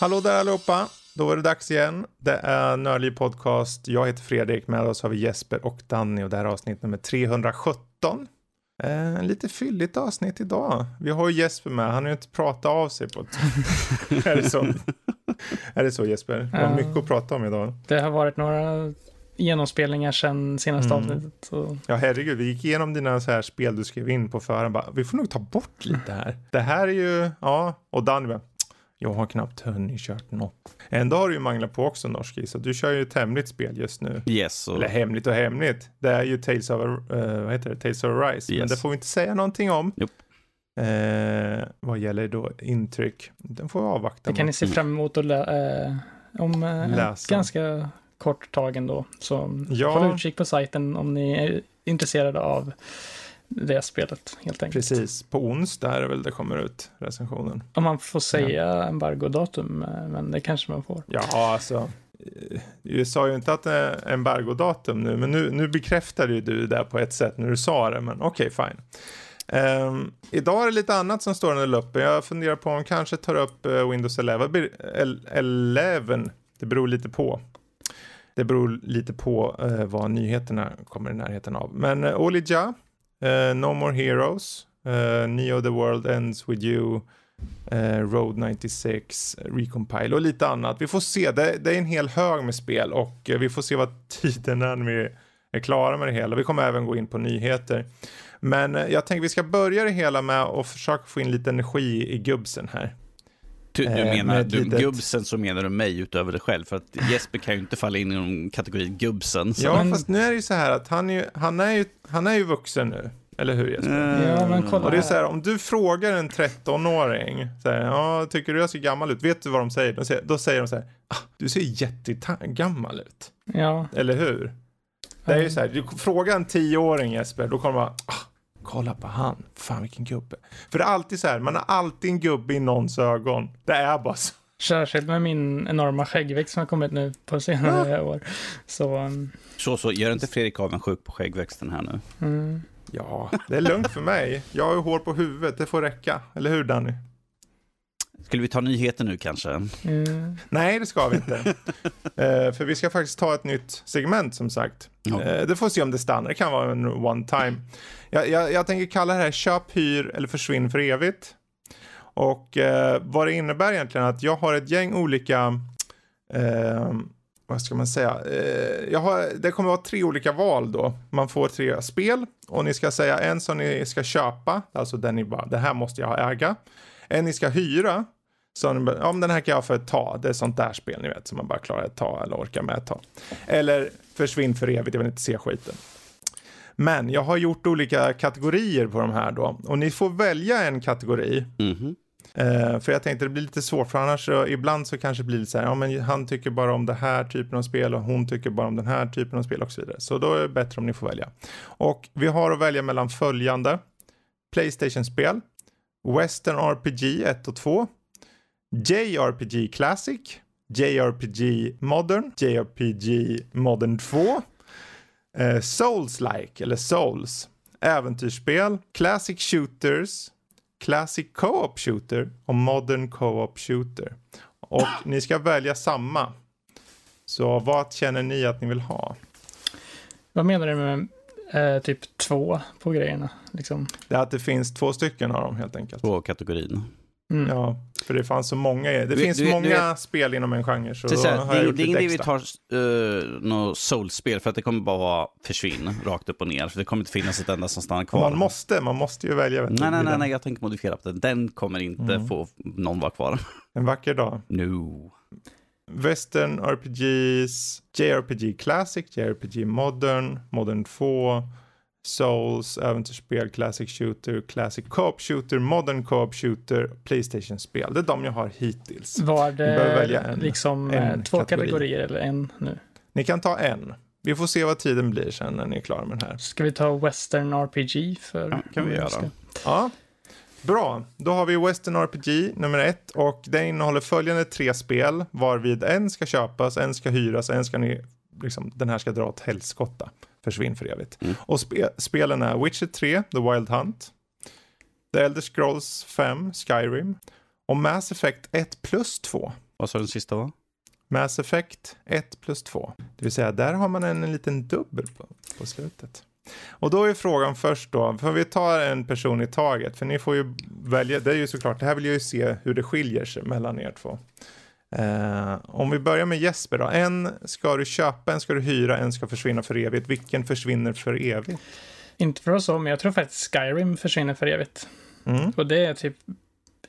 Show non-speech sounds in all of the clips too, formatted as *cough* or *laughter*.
Hallå där allihopa! Då är det dags igen. Det är Nördliv Podcast. Jag heter Fredrik. Med oss har vi Jesper och Danny och det här är avsnitt nummer 317. Eh, lite fylligt avsnitt idag. Vi har ju Jesper med. Han har ju inte pratat av sig på ett... *laughs* är, det så? är det så Jesper? Vi har mycket att prata om idag. Det har varit några genomspelningar sedan senaste mm. avsnittet. Så. Ja, herregud. Vi gick igenom dina så här spel du skrev in på förhand. Vi får nog ta bort lite här. Det här är ju, ja, och Danny jag har knappt hunnit kört något. Ändå har du ju manglat på också Norski, så du kör ju ett hemligt spel just nu. Yes. Och... Eller hemligt och hemligt. Det är ju Tales of, uh, vad heter det? Tales of Rise. Yes. Men det får vi inte säga någonting om. Yep. Eh, vad gäller då intryck. Den får vi avvakta. Det kan ni se fram emot att lä eh, om eh, ganska kort tag ändå. Så ja. håll utkik på sajten om ni är intresserade av det spelet helt enkelt. Precis, på onsdag är det väl det kommer ut recensionen. Om man får säga ja. embargodatum, eh, men det kanske man får. Ja, alltså. Jag sa ju inte att det är embargodatum nu, men nu, nu bekräftade ju du det på ett sätt när du sa det, men okej, okay, fine. Um, idag är det lite annat som står under luppen. Jag funderar på om kanske tar upp uh, Windows 11. 11. Det beror lite på. Det beror lite på uh, vad nyheterna kommer i närheten av. Men uh, Olija Eh, no More Heroes, uh, Neo The World Ends With You, uh, Road 96, Recompile och lite annat. Vi får se, det, det, är en hel hög med spel och vi får se vad *laughs* tiden är när vi är klara med det hela. Vi kommer även gå in på nyheter. Men jag tänker vi ska börja det hela med att försöka få in lite energi i gubbsen här. Du, du menar, du, litet... gubbsen så menar du mig utöver dig själv, för att Jesper kan ju inte falla in i kategorin gubbsen. Så. Ja, fast nu är det ju så här att han är ju, han är ju, han är ju vuxen nu. Eller hur Jesper? Mm. Ja, men kolla Och det är så här, om du frågar en 13-åring, så här, ja, tycker du jag ser gammal ut? Vet du vad de säger? De säger då säger de så här, ah, du ser jättegammal ut. Ja. Eller hur? Det är ju så här, du frågar en 10-åring Jesper, då kommer man, ah, kolla på han, fan vilken gubbe. För det är alltid så här, man har alltid en gubbe i någons ögon. Det är bara så. Särskilt med min enorma skäggväxt som har kommit nu på senare ja. år. Så, um... så, så, gör inte Fredrik avundsjuk på skäggväxten här nu? Mm. Ja, det är lugnt för mig. Jag har ju hår på huvudet, det får räcka. Eller hur Danny? Skulle vi ta nyheter nu kanske? Mm. Nej, det ska vi inte. uh, *laughs* för vi ska faktiskt ta ett nytt segment som sagt. Ja. Uh, det får se om det stannar, det kan vara en one time. Jag, jag, jag tänker kalla det här köp, hyr eller försvinn för evigt. Och uh, vad det innebär egentligen att jag har ett gäng olika vad ska man säga? Jag har, det kommer vara tre olika val då. Man får tre spel och ni ska säga en som ni ska köpa, alltså den ni bara, det här måste jag äga. En ni ska hyra, så bara, ja men den här kan jag för ett tag, det är sånt där spel ni vet som man bara klarar ett tag eller orkar med ett tag. Eller försvinn för evigt, jag vill inte se skiten. Men jag har gjort olika kategorier på de här då och ni får välja en kategori. Mm -hmm. Uh, för jag tänkte det blir lite svårt för annars så ibland så kanske det blir så här, ja men han tycker bara om det här typen av spel och hon tycker bara om den här typen av spel och så vidare. Så då är det bättre om ni får välja. Och vi har att välja mellan följande Playstation-spel, Western RPG 1 och 2, JRPG Classic, JRPG Modern, JRPG Modern 2, uh, eh, Souls-like eller Souls, äventyrsspel, Classic Shooters, Classic Co-op Shooter och Modern Co-op Shooter. Och ni ska välja samma. Så vad känner ni att ni vill ha? Vad menar du med eh, typ två på grejerna? Liksom? Det är att det finns två stycken av dem helt enkelt. Två kategorin. Mm. Ja, för det fanns så många. Det du, finns du, många du, spel inom en genre. Så, så här, det, det är ingen idé vi tar uh, något soulspel för att det kommer bara vara försvinn rakt upp och ner. För det kommer inte finnas ett enda som stannar kvar. Man måste, man måste ju välja. Vet nej, nej, nej, nej, jag tänker modifiera på det. Den kommer inte mm. få någon vara kvar. *laughs* En vacker dag. No. Western RPGs, JRPG Classic, JRPG Modern, Modern 2, Souls, äventyrsspel, Classic Shooter, Classic Co-op Shooter, Modern Co-op Shooter, Playstation-spel. Det är de jag har hittills. Var det en, liksom en eh, två kategori. kategorier eller en nu? Ni kan ta en. vi får se vad tiden blir sen när ni är klara med den här. Ska vi ta Western RPG? För ja, kan vi göra. Ska... Ja, bra. Då har vi Western RPG nummer ett och den innehåller följande tre spel varvid en ska köpas, en ska hyras, en ska ni, liksom, den här ska dra åt helskotta. Försvinn för evigt. Mm. Och spe, spelen är Witcher 3, The Wild Hunt, The Elder Scrolls 5, Skyrim och Mass Effect 1 plus 2. Vad sa den sista var? Mass Effect 1 plus 2. Det vill säga, där har man en, en liten dubbel på, på slutet. Och då är frågan först då, för vi tar en person i taget, för ni får ju välja, det är ju såklart, det här vill jag ju se hur det skiljer sig mellan er två. Uh, om vi börjar med Jesper då, en ska du köpa, en ska du hyra, en ska försvinna för evigt. Vilken försvinner för evigt? Inte för oss så, men jag tror faktiskt Skyrim försvinner för evigt. Mm. Och det är typ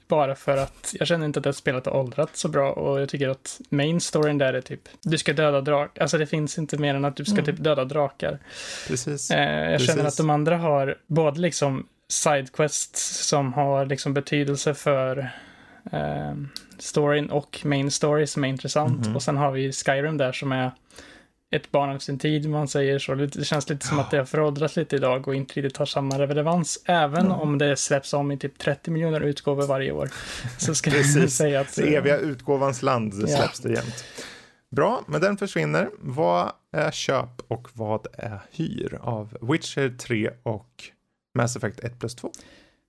bara för att jag känner inte att det spelet har åldrats så bra och jag tycker att main storyn där är typ du ska döda drakar. Alltså det finns inte mer än att du ska mm. typ döda drakar. Precis. Eh, jag Precis. känner att de andra har både liksom sidequests som har liksom betydelse för eh, storyn och main story som är intressant. Mm. Och sen har vi Skyrim där som är ett barn av sin tid, man säger så. Det känns lite som att det har föråldrats lite idag och inte riktigt har samma relevans. Även mm. om det släpps om i typ 30 miljoner utgåvor varje år. Så ska jag säga att... Det eviga utgåvans land släpps ja. det jämt. Bra, men den försvinner. Vad är köp och vad är hyr av Witcher 3 och Mass Effect 1 plus 2?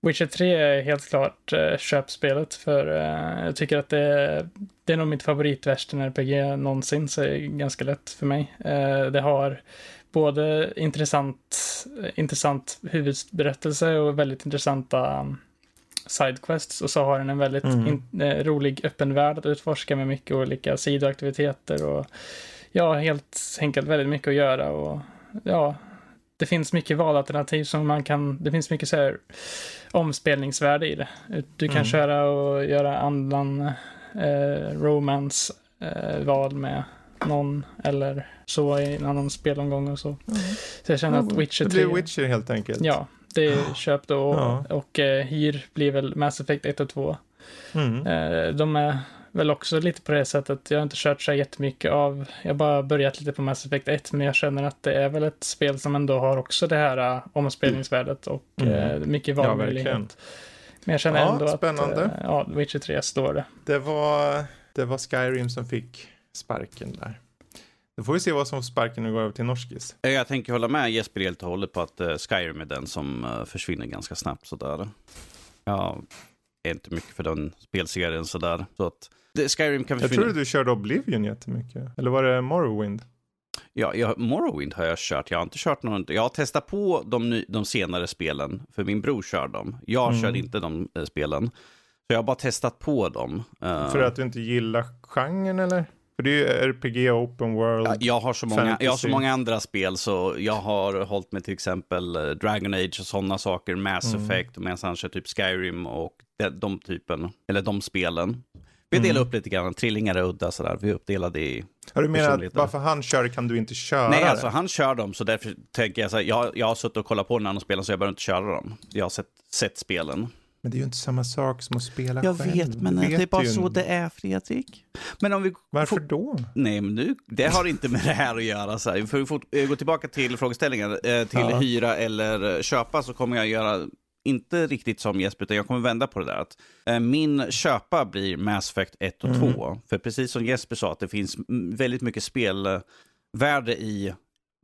Witcher 3 är helt klart uh, köpspelet för uh, jag tycker att det, det är nog mitt favoritvästen RPG någonsin så det är ganska lätt för mig. Uh, det har både intressant, intressant huvudberättelse och väldigt intressanta um, sidequests och så har den en väldigt mm. in, rolig öppen värld att utforska med mycket olika sidoaktiviteter och ja, helt enkelt väldigt mycket att göra och ja, det finns mycket valalternativ som man kan, det finns mycket så här omspelningsvärde i det. Du kan mm. köra och göra annan eh, romance eh, med någon eller så i en annan spelomgång och så. Mm. Så jag känner att Witcher 3... Det blir Witcher helt enkelt. Ja, det är oh. köp då och, ja. och eh, hyr blir väl Mass Effect 1 och 2. Mm. Eh, de är väl också lite på det sättet. Jag har inte kört så jättemycket av, jag har bara börjat lite på Mass Effect 1, men jag känner att det är väl ett spel som ändå har också det här uh, omspelningsvärdet och mm. uh, mycket valmöjlighet. Ja, men jag känner ja, ändå spännande. att uh, ja, Witcher 3 står det. Det var, det var Skyrim som fick sparken där. Då får vi se vad som sparken och går över till Norskis. Jag tänker hålla med Jesper helt och hållet på att uh, Skyrim är den som uh, försvinner ganska snabbt sådär. Ja, är inte mycket för den spelserien sådär. Så att Skyrim kan försvinna. Jag trodde du körde Oblivion jättemycket. Eller var det Morrowind? Ja, jag, Morrowind har jag kört. Jag har inte kört någon. Jag har testat på de, de senare spelen, för min bror kör dem. Jag mm. kör inte de äh, spelen. Så jag har bara testat på dem. Uh, för att du inte gillar genren eller? För det är ju RPG, open world, ja, jag, har så många, jag har så många andra spel så jag har hållit med till exempel eh, Dragon Age och sådana saker, Mass mm. Effect och medan kör typ Skyrim och de, de typen, eller de spelen. Vi delar mm. upp lite grann, trillingar är udda sådär. Vi är uppdelade i Ja, du menar att bara för han kör kan du inte köra Nej, alltså han kör dem, så därför tänker jag så här, jag, jag har suttit och kollat på den andra spelen så jag behöver inte köra dem. Jag har sett, sett spelen. Men det är ju inte samma sak som att spela jag själv. Jag vet, men vet det är bara så det är, Fredrik. Men om vi Varför då? Nej, men nu, det har inte med det här att göra. Så här. För vi får eh, gå tillbaka till frågeställningen. Eh, till ja. hyra eller köpa så kommer jag göra inte riktigt som Jesper, utan jag kommer vända på det där. Att, eh, min köpa blir Mass Effect 1 och mm. 2. För precis som Jesper sa, att det finns väldigt mycket spelvärde i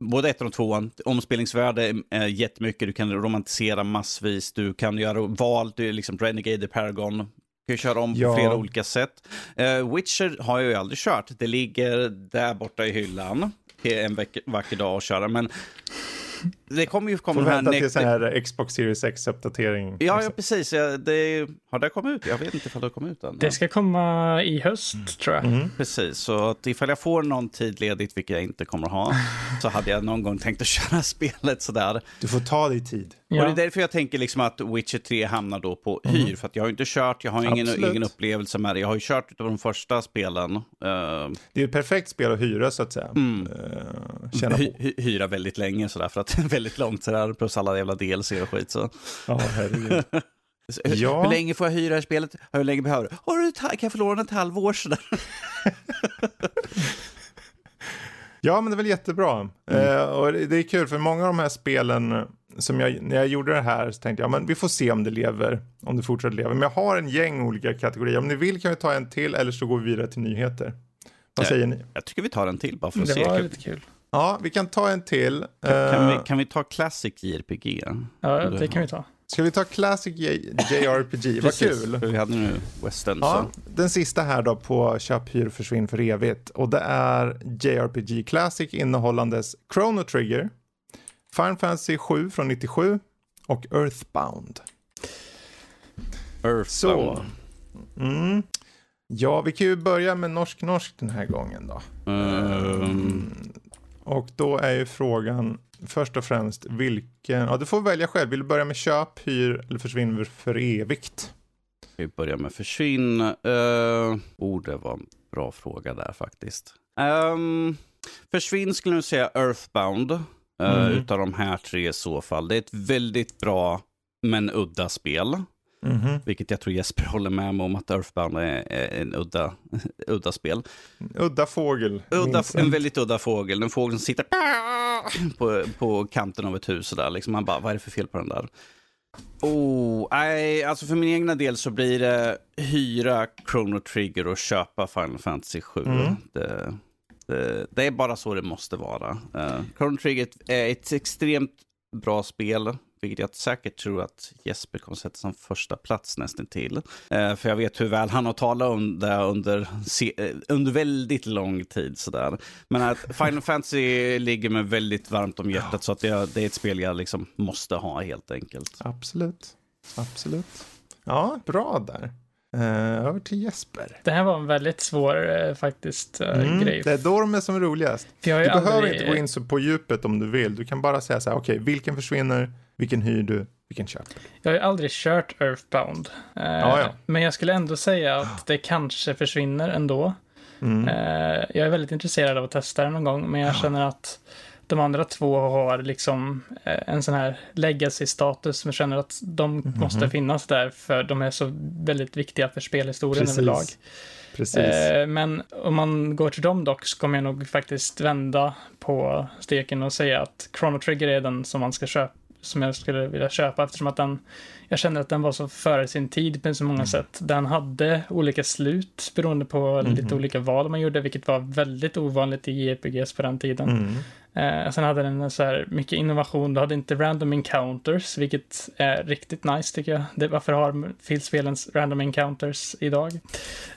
både 1 och 2. Omspelningsvärde är jättemycket, du kan romantisera massvis, du kan göra val, du är liksom Renegade Paragon, du kan köra om på flera olika sätt. Uh, Witcher har jag ju aldrig kört, det ligger där borta i hyllan en vacker dag att köra, men det kommer ju komma Får vänta till sån här Xbox Series X-uppdatering. Ja, ja, precis. Ja, det, har det kommit ut? Jag vet inte ifall det har kommit ut än. Det ska komma i höst, mm. tror jag. Mm. Precis, så att ifall jag får någon tid ledigt, vilket jag inte kommer att ha, så hade jag någon gång tänkt att köra *laughs* spelet sådär. Du får ta dig tid. Ja. Och det är därför jag tänker liksom att Witcher 3 hamnar då på mm. hyr. För att jag har inte kört, jag har ingen, ingen upplevelse med det. Jag har ju kört utav de första spelen. Uh, det är ett perfekt spel att hyra så att säga. Mm. Uh, hy, hyra väldigt länge sådär, för att *laughs* väldigt långt sådär, plus alla jävla DLC och skit. Så. Ja, herregud. *laughs* ja. Hur länge får jag hyra det spelet? Hur länge behöver du? Har du kan jag få låna ett halvår sådär? *laughs* Ja, men det är väl jättebra. Mm. Eh, och det är kul, för många av de här spelen som jag, när jag gjorde det här så tänkte jag, men vi får se om det lever, om det fortsätter leva. Men jag har en gäng olika kategorier. Om ni vill kan vi ta en till eller så går vi vidare till nyheter. Vad säger ni? Jag tycker vi tar en till bara för att det se. Det var lite kul. Ja, vi kan ta en till. Kan, kan, vi, eh, kan vi ta Classic JRPG? Ja, det kan vi ta. Ska vi ta Classic JRPG? Vad kul! Vi hade nu Western. Ja, den sista här då på Köp, hyr, försvinn för evigt. Och det är JRPG Classic innehållandes Chrono Trigger, Final Fantasy 7 från 97 och Earthbound. Earthbound. Så. Mm. Ja, vi kan ju börja med norsk-norsk den här gången då. Um. Och då är ju frågan först och främst vilken, ja du får välja själv. Vill du börja med köp, hyr eller försvinner för evigt? Vi börjar med försvinn. Uh, oh, det var en bra fråga där faktiskt. Um, försvinn skulle jag säga Earthbound. Uh, mm. Utav de här tre i så fall. Det är ett väldigt bra men udda spel. Mm -hmm. Vilket jag tror Jesper håller med mig om att Earthbound är, en udda, *laughs* udda spel. Udda fågel. Udda, en väldigt udda fågel. En fågel som sitter *laughs* på, på kanten av ett hus. Där. Liksom man bara, vad är det för fel på den där? Oh, nej, alltså för min egna del så blir det hyra Chrono Trigger och köpa Final Fantasy 7. Mm. Det, det, det, är bara så det måste vara. Uh, Chrono Trigger är ett extremt bra spel. Vilket jag säkert tror att Jesper kommer sätta som första plats nästan till. Eh, för jag vet hur väl han har talat om det under, eh, under väldigt lång tid. Sådär. Men att Final Fantasy ligger mig väldigt varmt om hjärtat. Så att det, det är ett spel jag liksom måste ha helt enkelt. Absolut. Absolut. Ja, bra där. Uh, över till Jesper. Det här var en väldigt svår uh, faktiskt uh, mm, grej. Det är då de är som roligast. Du aldrig... behöver inte gå in så på djupet om du vill. Du kan bara säga så här, okej, okay, vilken försvinner, vilken hyr du, vilken köper du? Jag har ju aldrig kört Earthbound. Ja, ja. Men jag skulle ändå säga att det kanske försvinner ändå. Mm. Jag är väldigt intresserad av att testa det någon gång, men jag känner att de andra två har liksom eh, en sån här legacy-status som känner att de mm -hmm. måste finnas där för de är så väldigt viktiga för spelhistorien Precis. överlag. Precis. Eh, men om man går till dem dock så kommer jag nog faktiskt vända på steken och säga att Chrono Trigger är den som man ska köpa som jag skulle vilja köpa eftersom att den jag känner att den var så före sin tid på så många mm. sätt. Den hade olika slut beroende på mm. lite olika val man gjorde, vilket var väldigt ovanligt i JRPGs på den tiden. Mm. Eh, sen hade den så här mycket innovation. Du hade inte random encounters, vilket är riktigt nice tycker jag. Det, varför har filspelen random encounters idag?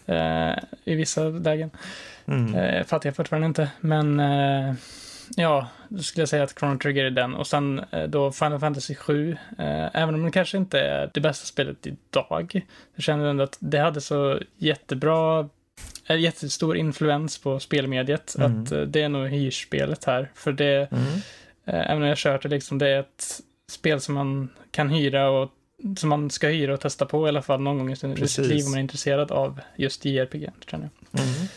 Eh, I vissa lägen. Mm. Eh, fattar jag fortfarande inte. Men eh, ja, då skulle jag säga att Chrono Trigger är den. Och sen eh, då Final Fantasy 7. Eh, även om det kanske inte är det bästa spelet idag. Så känner jag ändå att det hade så jättebra en jättestor influens på spelmediet. Mm. Att eh, det är nog hyrspelet här. För det, mm. eh, även om jag kört det liksom, det är ett spel som man kan hyra och som man ska hyra och testa på i alla fall någon gång i sitt liv om man är intresserad av just JRPG. Känner jag. Mm.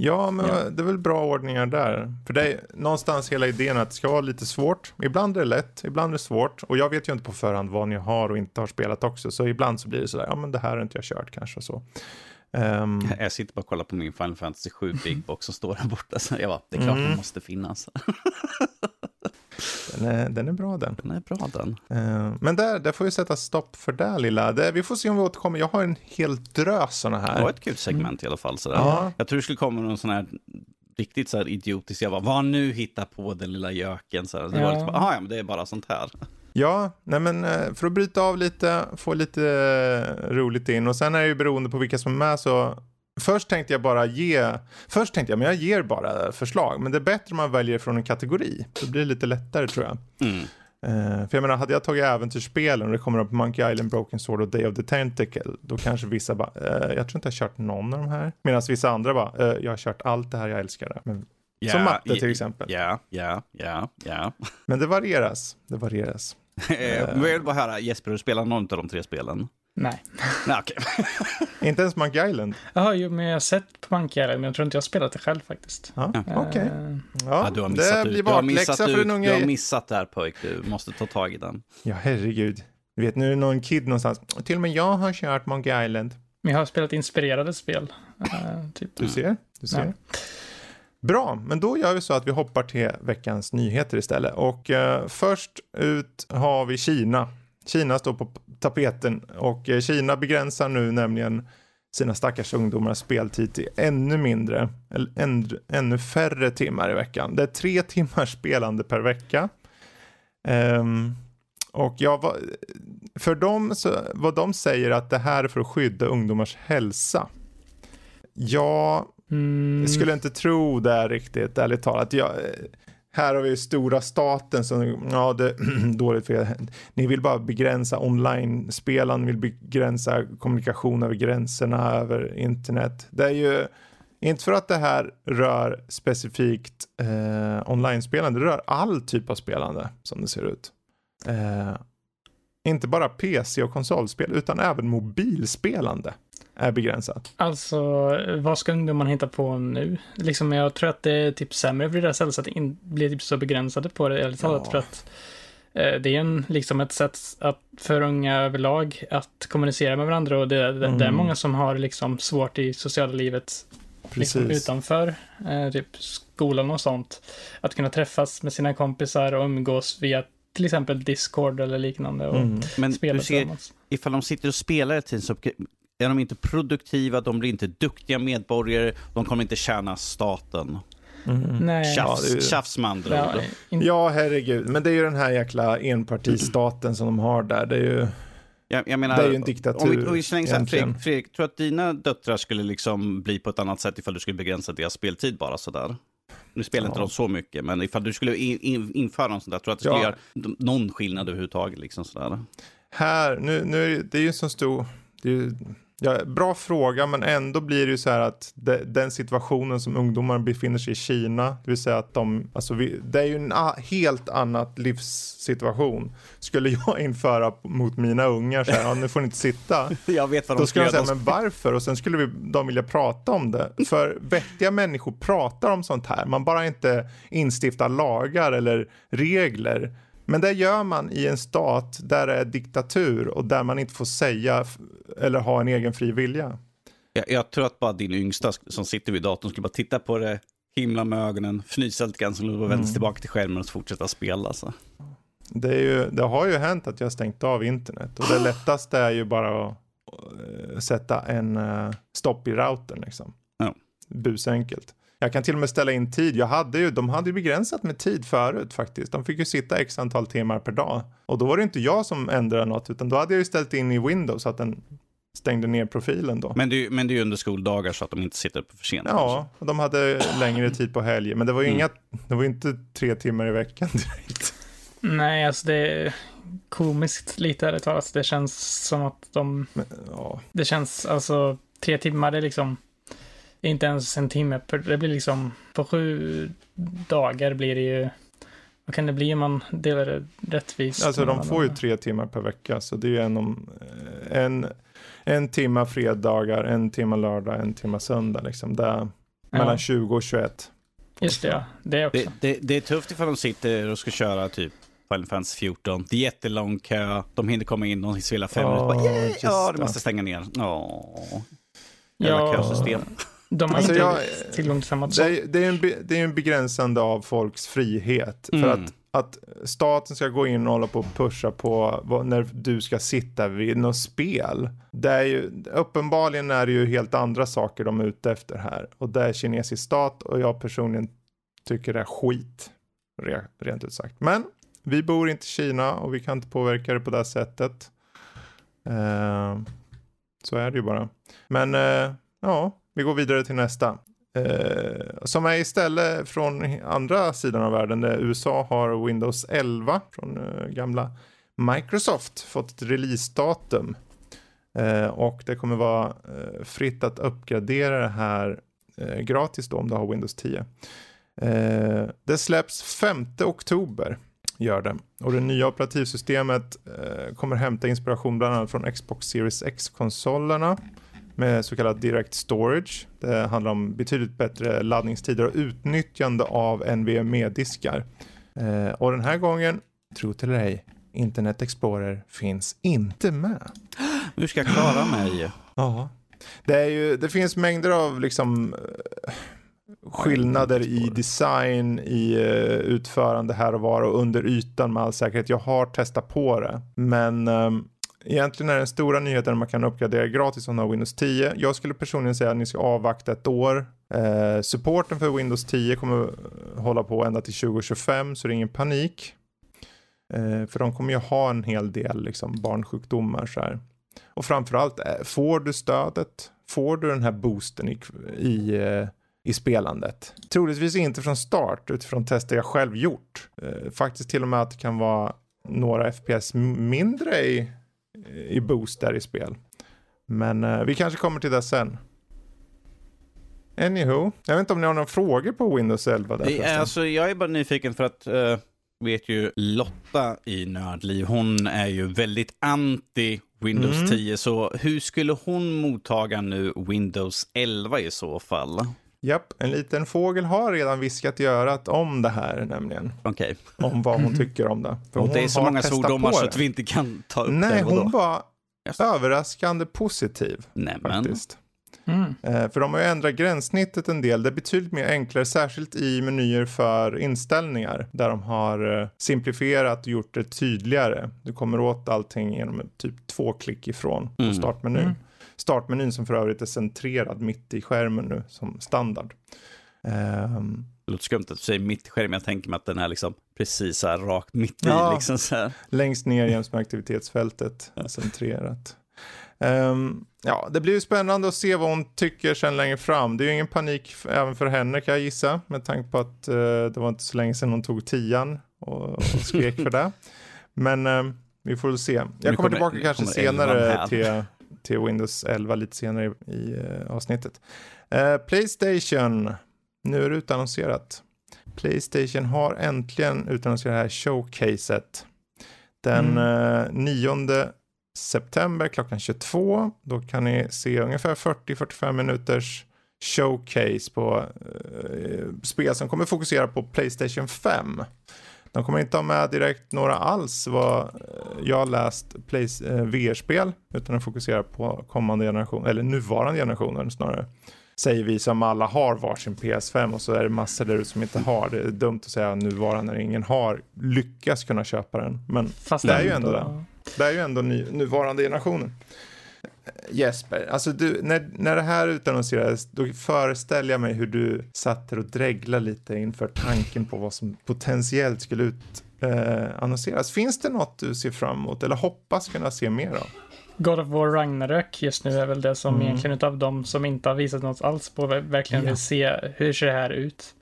Ja, men ja. det är väl bra ordningar där. För det är någonstans hela idén att det ska vara lite svårt. Ibland är det lätt, ibland är det svårt. Och jag vet ju inte på förhand vad ni har och inte har spelat också. Så ibland så blir det sådär, ja men det här har inte jag kört kanske så. Um, *laughs* jag sitter bara och kollar på min Final Fantasy 7 Big Box som står där borta. Så jag bara, det är klart mm. den måste finnas. *laughs* den, är, den är bra den. Den är bra den. Uh, men där, där får vi sätta stopp för det lilla. Det, vi får se om vi återkommer. Jag har en hel drös sådana här. Det var ett kul segment mm. i alla fall. Sådär. Ja. Jag tror det skulle komma någon sån här riktigt så här idiotisk. Jag bara, vad nu hittar på den lilla göken? Så här. Det ja. var lite, ja, men det är bara sånt här. Ja, nej men eh, för att bryta av lite, få lite eh, roligt in och sen är det ju beroende på vilka som är med så Först tänkte jag bara ge, först tänkte jag men jag ger bara förslag, men det är bättre om man väljer från en kategori. Då blir det lite lättare tror jag. Mm. Uh, för jag menar, hade jag tagit äventyrsspelen och det kommer upp Monkey Island, Broken Sword och Day of the Tentacle, då kanske vissa bara, uh, jag tror inte jag har kört någon av de här. Medan vissa andra bara, uh, jag har kört allt det här, jag älskar det. Men, yeah, som matte till exempel. Ja, ja, ja, ja. Men det varieras, det varieras. *laughs* Jag vill bara höra, Jesper, du spelar någon av de tre spelen? Nej. Nej okay. *laughs* inte ens Monkey Island? Jaha, jo, men jag har sett på Monkey Island, men jag tror inte jag har spelat det själv faktiskt. Ja, Okej. Okay. Uh, ja, du har missat det blir bakläxa för den unge. Du har missat det här pojk, du måste ta tag i den. Ja, herregud. Du vet, nu är det någon kid någonstans. Till och med jag har kört Monkey Island. Men jag har spelat inspirerade spel. Uh, typ. Du ser, du ser. Ja. Bra, men då gör vi så att vi hoppar till veckans nyheter istället. Och eh, först ut har vi Kina. Kina står på tapeten och eh, Kina begränsar nu nämligen sina stackars ungdomars speltid till ännu mindre, eller ännu, ännu färre timmar i veckan. Det är tre *laughs* timmars spelande per vecka. Um, och jag, för dem, så, vad de säger att det här är för att skydda ungdomars hälsa. Jag mm. skulle inte tro det riktigt, ärligt talat. Jag, här har vi stora staten som, ja det är *clears throat* dåligt för er. Ni vill bara begränsa online-spelande, vill begränsa kommunikation över gränserna, över internet. Det är ju inte för att det här rör specifikt eh, online-spelande, det rör all typ av spelande som det ser ut. Eh, inte bara PC och konsolspel utan även mobilspelande är begränsat. Alltså, vad ska ungdomarna hitta på nu? Liksom, jag tror att det är typ sämre för deras hälsa att inte bli typ så begränsade på det, ärligt talat, ja. för att eh, det är en, liksom ett sätt att, för unga överlag att kommunicera med varandra och det, det, mm. det är mm. många som har liksom svårt i sociala livet liksom, utanför eh, typ skolan och sånt. Att kunna träffas med sina kompisar och umgås via till exempel Discord eller liknande och mm. Men spela du ser, tillsammans. ifall de sitter och spelar ett team så är de inte produktiva, de blir inte duktiga medborgare, de kommer inte tjäna staten. Mm. Nej. Tjafs, ja, tjafs med andra ja, ord. Ja, herregud. Men det är ju den här jäkla enpartistaten som de har där. Det är ju... Jag, jag menar, det är ju en diktatur. Om vi, om vi slänger Fredrik, Fredrik, tror att dina döttrar skulle liksom bli på ett annat sätt ifall du skulle begränsa deras speltid bara sådär? Nu spelar ja. inte de så mycket, men ifall du skulle in, in, införa något sånt där, tror att det skulle ja. göra någon skillnad överhuvudtaget? Liksom sådär. Här, nu, nu, det är ju så stor, det är ju Ja, bra fråga, men ändå blir det ju så här att de, den situationen som ungdomar befinner sig i Kina, det vill säga att de, alltså vi, det är ju en helt annat livssituation. Skulle *laughs* jag införa mot mina ungar så här, ja, nu får ni inte sitta. *laughs* jag vet vad de Då skulle de säga, men varför? Och sen skulle vi, de vilja prata om det. *laughs* För vettiga människor pratar om sånt här, man bara inte instiftar lagar eller regler men det gör man i en stat där det är diktatur och där man inte får säga eller ha en egen fri vilja. Jag, jag tror att bara din yngsta som sitter vid datorn skulle bara titta på det, himla med ögonen, fnysa lite grann, och vända mm. tillbaka till skärmen och fortsätta spela. Så. Det, är ju, det har ju hänt att jag har stängt av internet och det *gasps* lättaste är ju bara att uh, sätta en uh, stopp i routern liksom. Ja. Busenkelt. Jag kan till och med ställa in tid. Jag hade ju, de hade ju begränsat med tid förut faktiskt. De fick ju sitta x antal timmar per dag. Och då var det inte jag som ändrade något, utan då hade jag ju ställt in i Windows så att den stängde ner profilen då. Men det, men det är ju under skoldagar så att de inte sitter uppe för sent. Ja, och de hade längre tid på helger. Men det var ju mm. inga, det var inte tre timmar i veckan *laughs* direkt. Nej, alltså det är komiskt lite ärligt talat. Det känns som att de... Men, ja. Det känns alltså, tre timmar det är liksom inte ens en timme. Det blir liksom, på sju dagar blir det ju, vad kan det bli om man delar det rättvist? Alltså de får ju tre timmar per vecka, så det är ju en, om, eh, en, en timma fredagar, en timma lördag, en timma söndag liksom. Det är mellan ja. 20 och 21. Just det, ja. Det också. Det, det, det är tufft ifall de sitter och ska köra typ Final Fantasy 14. Det är jättelång kö. De hinner komma in, de spelar fem minuter. Oh, ja, du måste stänga ner. Oh. Jävla ja. kösystem. De har alltså inte jag, tillgång till samma det är, det, är en, det är en begränsande av folks frihet. Mm. För att, att staten ska gå in och hålla på och pusha på vad, när du ska sitta vid något spel. Det är ju, uppenbarligen är det ju helt andra saker de är ute efter här. Och det är kinesisk stat och jag personligen tycker det är skit. Rent ut sagt. Men vi bor inte i Kina och vi kan inte påverka det på det sättet. Uh, så är det ju bara. Men uh, ja, vi går vidare till nästa. Eh, som är istället från andra sidan av världen. Där USA har Windows 11 från eh, gamla Microsoft fått ett releasedatum. Eh, och det kommer vara eh, fritt att uppgradera det här eh, gratis då om du har Windows 10. Eh, det släpps 5 oktober gör det. Och det nya operativsystemet eh, kommer hämta inspiration bland annat från Xbox Series X-konsolerna med så kallad direct storage. Det handlar om betydligt bättre laddningstider och utnyttjande av NVMe-diskar. Eh, och den här gången, tro till eller ej, Internet Explorer finns inte med. Hur ska jag klara mig? Ja. Det, är ju, det finns mängder av liksom skillnader i design, i uh, utförande här och var och under ytan med all säkerhet. Jag har testat på det, men um, Egentligen är den stora nyheten att man kan uppgradera gratis om har Windows 10. Jag skulle personligen säga att ni ska avvakta ett år. Eh, supporten för Windows 10 kommer hålla på ända till 2025 så det är ingen panik. Eh, för de kommer ju ha en hel del liksom, barnsjukdomar så här. Och framförallt, eh, får du stödet? Får du den här boosten i, i, eh, i spelandet? Troligtvis inte från start utifrån tester jag själv gjort. Eh, faktiskt till och med att det kan vara några FPS mindre i i boost där i spel. Men uh, vi kanske kommer till det sen. Anywho, jag vet inte om ni har några frågor på Windows 11? Där det, alltså, jag är bara nyfiken för att uh, vet ju Lotta i Nördliv, hon är ju väldigt anti Windows mm. 10, så hur skulle hon mottaga nu Windows 11 i så fall? Japp, en liten fågel har redan viskat i örat om det här nämligen. Okej. Okay. Om vad hon tycker om det. För och det är så många svordomar så att vi inte kan ta upp Nej, det. Nej, hon var yes. överraskande positiv. Nämen. Faktiskt. Mm. Eh, för de har ju ändrat gränssnittet en del. Det är betydligt mer enklare, särskilt i menyer för inställningar. Där de har eh, simplifierat och gjort det tydligare. Du kommer åt allting genom typ två klick ifrån på mm. startmenyn. Mm startmenyn som för övrigt är centrerad mitt i skärmen nu som standard. Um, det låter skumt att du säger mitt i skärmen, jag tänker mig att den är liksom precis så här rakt mitt i. Ja, liksom så här. Längst ner jäms med aktivitetsfältet, centrerat. Um, ja, det blir ju spännande att se vad hon tycker sen längre fram. Det är ju ingen panik även för henne kan jag gissa, med tanke på att uh, det var inte så länge sedan hon tog tian och, och skrek för det. Men uh, vi får väl se. Jag kommer, kommer tillbaka kanske senare till till Windows 11 lite senare i, i uh, avsnittet. Uh, Playstation, nu är det utannonserat. Playstation har äntligen utannonserat det här showcaset. Den mm. 9 uh, september klockan 22. Då kan ni se ungefär 40-45 minuters showcase på uh, spel som kommer fokusera på Playstation 5. De kommer inte ha med direkt några alls vad eh, jag läst eh, VR-spel utan att fokusera på kommande generation, eller nuvarande generationer snarare. Säger vi som alla har varsin PS5 och så är det massor där som inte har. Det är dumt att säga nuvarande när ingen har lyckats kunna köpa den. Men Fast det är ju ändå det. Det är ju ändå ny, nuvarande generationen. Jesper, alltså du, när, när det här utannonserades, då föreställer jag mig hur du satt och dreglade lite inför tanken på vad som potentiellt skulle utannonseras. Eh, Finns det något du ser fram emot eller hoppas kunna se mer av? God of War Ragnarök just nu är väl det som mm. egentligen utav de som inte har visat något alls på verkligen ja. vill se hur ser det här ut.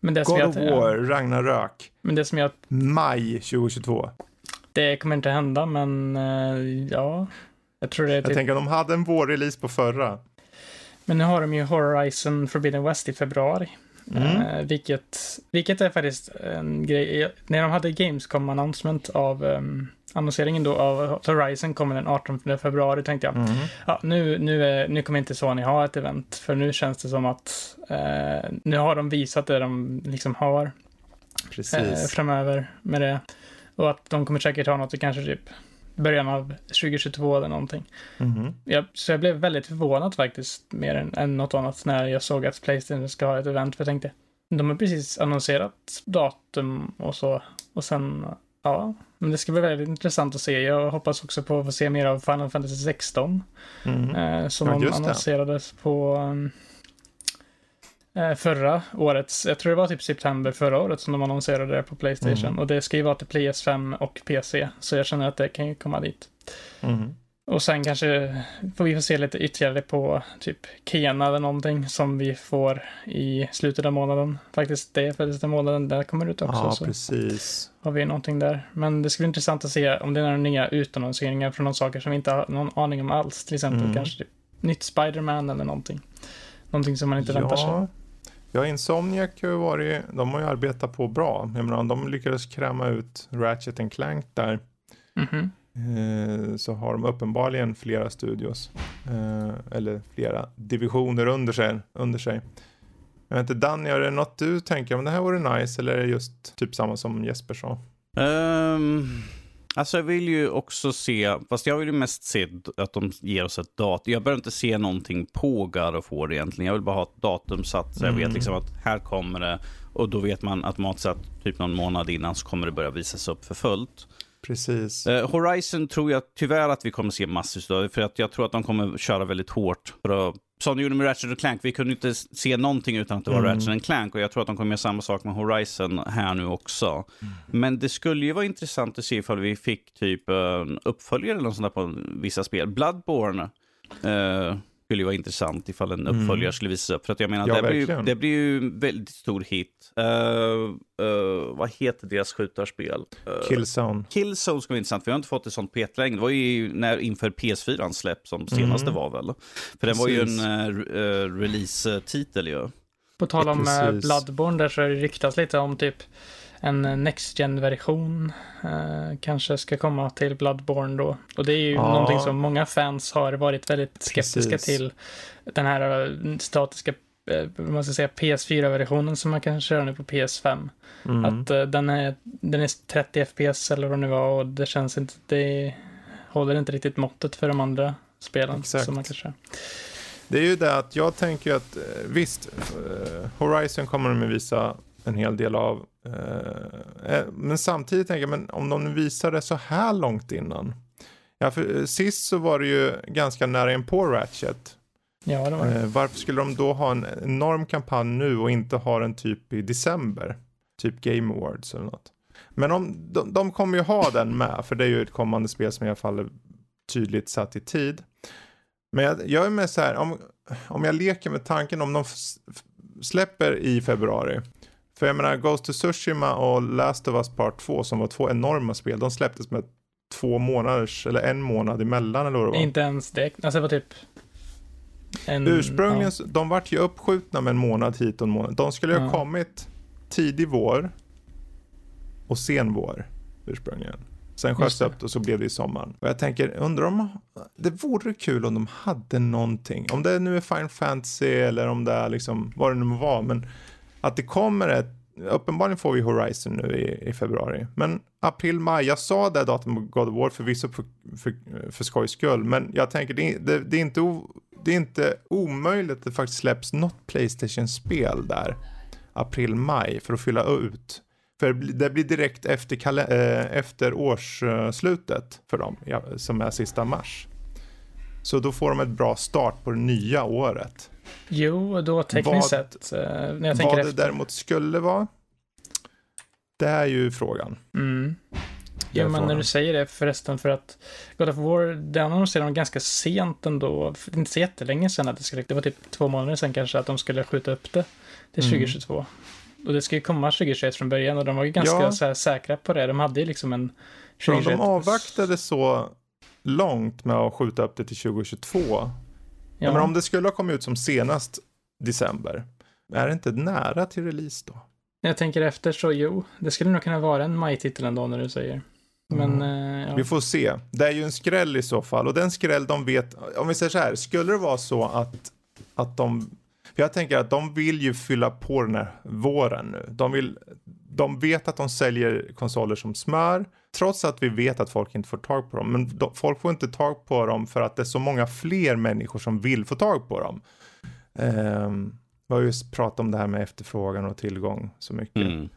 Men det God of War, ja. Ragnarök. Men det som jag... Maj 2022. Det kommer inte hända, men uh, ja. Jag tror det är typ... Jag tänker att de hade en vårrelease på förra. Men nu har de ju Horizon Forbidden West i februari. Mm. Uh, vilket, vilket är faktiskt en grej. När de hade Gamescom announcement av um, annonseringen då av Horizon kommer den 18 februari tänkte jag. Mm. Ja, nu, nu, är, nu kommer inte Sony ha ett event för nu känns det som att uh, nu har de visat det de liksom har. Uh, framöver med det. Och att de kommer säkert ha något kanske typ början av 2022 eller någonting. Mm. Jag, så jag blev väldigt förvånad faktiskt, mer än, än något annat, när jag såg att Playstation ska ha ett event. För jag tänkte, de har precis annonserat datum och så. Och sen, ja, men det ska bli väldigt intressant att se. Jag hoppas också på att få se mer av Final Fantasy 16. Mm. Eh, som ja, annonserades på um, förra årets, jag tror det var typ september förra året som de annonserade det på Playstation. Mm. Och det ska ju vara till PS5 och PC. Så jag känner att det kan ju komma dit. Mm. Och sen kanske får vi få se lite ytterligare på typ Kena eller någonting som vi får i slutet av månaden. Faktiskt det är faktiskt den månaden där kommer ut också. Ja, så precis. Har vi någonting där. Men det skulle bli intressant att se om det är några nya utannonseringar från någon saker som vi inte har någon aning om alls. Till exempel mm. kanske typ nytt Spiderman eller någonting. Någonting som man inte ja. väntar sig. Ja, Insomniac har ju varit, de har ju arbetat på bra. Jag menar, de lyckades kräma ut Ratchet Clank där. Mm -hmm. så har de uppenbarligen flera studios. Eh, eller flera divisioner under sig. Under sig. Jag vet inte, Danny, är det något du tänker om det här vore nice eller är det just typ samma som Jesper sa? Um, Alltså jag vill ju också se, fast jag vill ju mest se att de ger oss ett datum. Jag behöver inte se någonting på God of War egentligen. Jag vill bara ha ett datum satt så jag mm. vet liksom att här kommer det. Och då vet man automatiskt att typ någon månad innan så kommer det börja visas upp för fullt. Precis. Eh, Horizon tror jag tyvärr att vi kommer se massor av, för att jag tror att de kommer köra väldigt hårt för att som de gjorde med Ratchet Clank, vi kunde inte se någonting utan att det var mm. Ratchet Clank och jag tror att de kommer göra samma sak med Horizon här nu också. Mm. Men det skulle ju vara intressant att se ifall vi fick typ en uppföljare eller något sånt där på vissa spel. Bloodborne eh, skulle ju vara intressant ifall en mm. uppföljare mm. skulle visas upp. För att jag menar, ja, det, blir ju, det blir ju en väldigt stor hit. Uh, uh, vad heter deras skjutarspel? Uh, Killzone. Killzone skulle vara intressant, för vi har inte fått ett sånt p länge. Det var ju när, inför PS4 släpp som senaste mm. var väl. För den var ju en uh, release-titel ju. På tal om Precis. Bloodborne där så är det ryktas lite om typ en Next gen version eh, kanske ska komma till Bloodborne då. Och det är ju ja. någonting som många fans har varit väldigt skeptiska Precis. till. Den här eh, statiska eh, man ska säga PS4-versionen som man kan köra nu på PS5. Mm. Att uh, den, är, den är 30 FPS eller vad det nu var och det känns inte, det håller inte riktigt måttet för de andra spelen Exakt. som man kan köra. Det är ju det att jag tänker att visst, Horizon kommer de att visa en hel del av. Eh, eh, men samtidigt tänker jag, men om de visar det så här långt innan. Ja, för eh, sist så var det ju ganska nära in på Ratchet. Ja, det var det. Varför skulle de då ha en enorm kampanj nu och inte ha den typ i december? Typ Game Awards eller något. Men om, de, de kommer ju ha den med, för det är ju ett kommande spel som i alla fall är tydligt satt i tid. Men jag, jag är med så här, om, om jag leker med tanken om de släpper i februari för jag menar, Ghost to Tsushima och Last of Us Part 2 som var två enorma spel, de släpptes med två månaders, eller en månad emellan eller vad det var. Inte ens det, alltså det var typ en, Ursprungligen, ja. de vart ju uppskjutna med en månad hit och en månad. De skulle ju ja. ha kommit tidig vår och sen vår ursprungligen. Sen sköts upp och så blev det i sommaren. Och jag tänker, undrar om det vore kul om de hade någonting. Om det nu är Final Fantasy eller om det är liksom vad det nu var. Men att det kommer ett Uppenbarligen får vi Horizon nu i, i februari. Men april, maj, jag sa det datumet God of War förvisso för, för, för skojs skull. Men jag tänker det, det, det, är inte o, det är inte omöjligt att det faktiskt släpps något Playstation-spel där. April, maj för att fylla ut. För det blir direkt efter, äh, efter årsslutet för dem, ja, som är sista mars. Så då får de ett bra start på det nya året. Jo, då tekniskt vad, sett. Eh, när jag vad det efter. däremot skulle vara, det är ju frågan. Mm. Jo, men när du säger det förresten, för att God of War, det annonserade de ganska sent ändå, inte så jättelänge sedan att det skulle, det var typ två månader sedan kanske, att de skulle skjuta upp det till 2022. Mm. Och det ska ju komma 2021 från början och de var ju ganska ja. här, säkra på det. De hade ju liksom en 2021. De avvaktade så långt med att skjuta upp det till 2022 Ja. Men om det skulle ha kommit ut som senast december, är det inte nära till release då? Jag tänker efter så jo, det skulle nog kunna vara en majtitel ändå när du säger. Men, mm. eh, ja. Vi får se. Det är ju en skräll i så fall och den skräll de vet, om vi säger så här, skulle det vara så att, att de, jag tänker att de vill ju fylla på den här våren nu. De, vill, de vet att de säljer konsoler som smör, trots att vi vet att folk inte får tag på dem. Men de, folk får inte tag på dem för att det är så många fler människor som vill få tag på dem. Um, vi har just pratat om det här med efterfrågan och tillgång så mycket. Mm.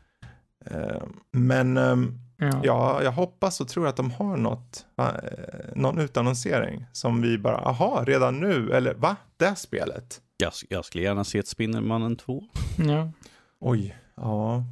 Um, men um, ja. ja. jag hoppas och tror att de har något, uh, någon utannonsering som vi bara, aha, redan nu, eller va, det spelet? Jag, jag skulle gärna se ett Spindelmannen 2. Ja. Oj, ja.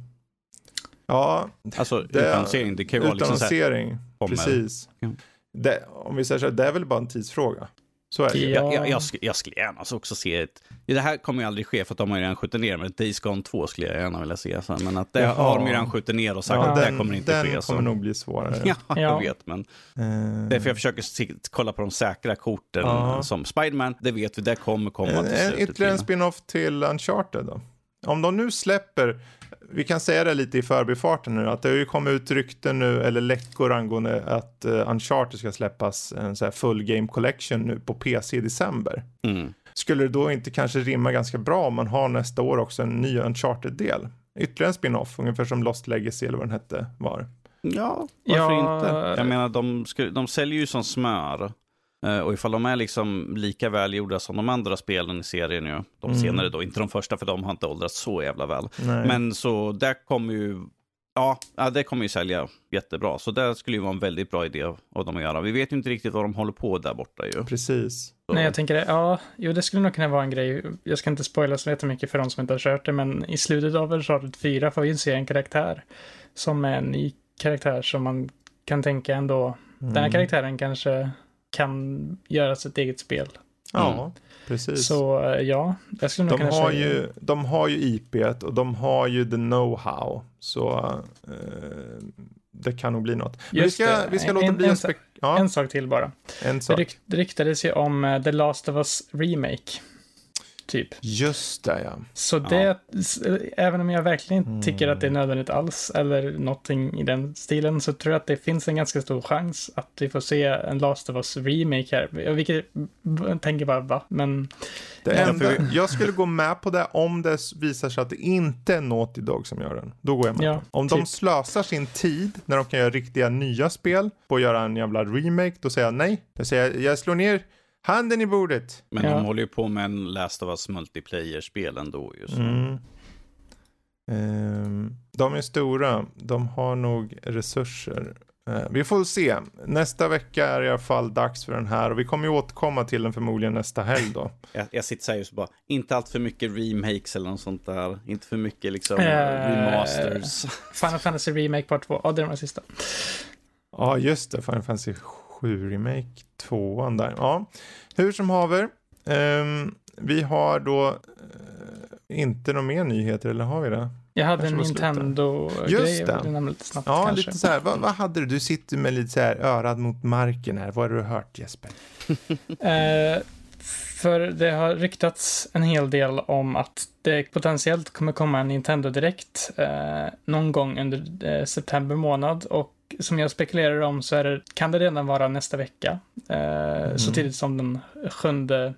Ja, alltså det, utannonsering, det kan ju vara utannonsering, liksom så här, precis. Ja. Det, om vi säger så här, det är väl bara en tidsfråga. Så är det. Ja. Jag, jag, jag, skulle, jag skulle gärna också se ett... Det här kommer ju aldrig ske för att de har ju redan skjutit ner, men Days Gone 2 skulle jag gärna vilja se. Så, men att det Jaha. har de ju redan skjutit ner och sagt ja, att den, det kommer inte den ske. Den kommer nog bli svårare. *laughs* ja, jag vet, men... Uh... Därför jag försöker se, kolla på de säkra korten. Uh. Som Spiderman, det vet vi, det kommer komma till slutet. Ytterligare en spin-off till Uncharted då? Om de nu släpper vi kan säga det lite i förbifarten nu, att det har ju kommit ut rykten nu, eller läckor angående att uh, Uncharted ska släppas en så här full game collection nu på PC i december. Mm. Skulle det då inte kanske rimma ganska bra om man har nästa år också en ny Uncharted-del? Ytterligare en spin-off, ungefär som Lost Legacy eller vad den hette var. Ja, varför Ja. inte? Jag menar, de, sku, de säljer ju som smör. Eh, Och ifall de är liksom lika välgjorda som de andra spelen i serien ju, de Mm. senare då, inte de första för de har inte åldrats så jävla väl. Nej. Men så där kommer ju, ja, det kommer ju sälja jättebra. Så det skulle ju vara en väldigt bra idé av dem att göra. Vi vet ju inte riktigt vad de håller på där borta ju. Precis. Så. Nej, jag tänker, ja, jo, det skulle nog kunna vara en grej. Jag ska inte spoila så jättemycket för de som inte har kört det, men i slutet av Uncharted 4 får vi se en karaktär som är en ny karaktär som man kan tänka ändå, den här Mm. karaktären kanske kan göra sitt eget spel. Ja, precis. Så eh, ja, jag skulle nog de, kunna har säga... ju, de har ju IPet och de har ju the know-how. Så eh, det kan nog bli något. Men vi Just ska, det. vi ska En- låta en- bli en spek- ja, En sak till bara. en Det, sak. det ryktades ju om eh, The Last of Us Remake. Typ. Just det, ja. Så det, även om jag verkligen inte tycker att det är nödvändigt alls, eller någonting i den stilen, så tror jag att det finns en ganska stor chans att vi får se en Last of Us remake här. Jag vilket, jag tänker bara, va? Men Det Ja, enda, *laughs* jag skulle gå med på det om det visar sig att det inte är Naughty Dog som gör den. Då går jag med Ja, på det. Om de typ. slösar sin tid när de kan göra riktiga nya spel på att göra en jävla remake, då säger jag nej. Jag säger, jag slår ner handen i bordet. Men Ja. de håller ju på med en Last of Us multiplayer-spel ändå ju. Mm. Ehm, de är stora. De har nog resurser. Eh, vi får se. Nästa vecka är i alla fall dags för den här och vi kommer ju återkomma till den förmodligen nästa helg då. *laughs* Jag, jag sitter så här just bara, inte allt för mycket remakes eller något sånt där. Inte för mycket liksom Eh, remasters. Final Fantasy Remake Part 2, ja det är den sista. Ja, just det. Final Fantasy 7 Remake 2 där. Ja, hur som haver. ehm, vi har då eh, inte några mer nyheter, eller har vi det? Jag hade en. Nintendo-grej, Just jag det. nämna lite snabbt Ja, kanske. lite så här. Vad, vad hade du? Du sitter med lite så här örad mot marken här. Vad har du hört Jesper? *laughs* Eh, för det har ryktats en hel del om att det potentiellt kommer komma en Nintendo Direkt eh, någon gång under eh, september månad och som jag spekulerar om så är det, kan det redan vara nästa vecka. Eh, Så Mm. tidigt som den sjunde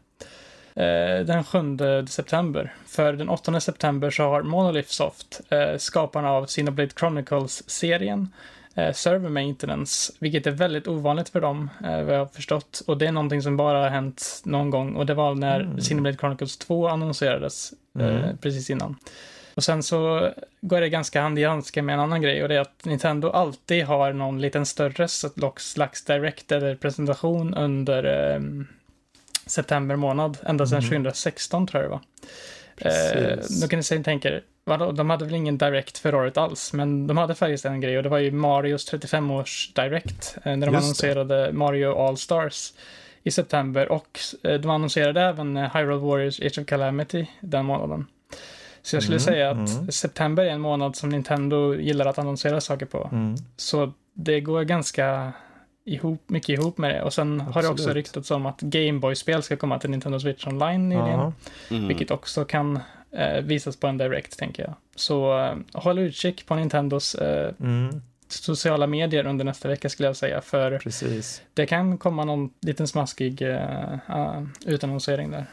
eh, den 7 september. För den 8 september så har Monolith Soft, eh, skaparna av Xenoblade Chronicles-serien, server maintenance, vilket är väldigt ovanligt för dem, vad jag har förstått. Och det är någonting som bara har hänt någon gång och det var när Mm. Xenoblade Chronicles 2 annonserades Mm. precis innan. Och sen så går det ganska hand i handske med en annan grej och det är att Nintendo alltid har någon liten större slags direct eller presentation under eh, september månad, ända sedan Mm. 2016 tror jag det var. Eh, då kan ni säga, tänker, vadå, de hade väl ingen direct för året alls, men de hade faktiskt en grej och det var ju Marios 35-års direct, eh, när de Just annonserade Mario All-Stars i september och eh, de annonserade även eh, Hyrule Warriors Age of Calamity den månaden. Så jag skulle Mm, säga att mm. september är en månad som Nintendo gillar att annonsera saker på. Mm. Så det går ganska ihop, mycket ihop med det. Och sen har det också Absolut. ryktats om att Gameboy-spel ska komma till Nintendo Switch Online nyligen. Mm. Vilket också kan eh, visas på en Direct, tänker jag. Så eh, håll utkik på Nintendos eh, Mm. sociala medier under nästa vecka skulle jag säga. För Precis. det kan komma någon liten smaskig uh, utannonsering där.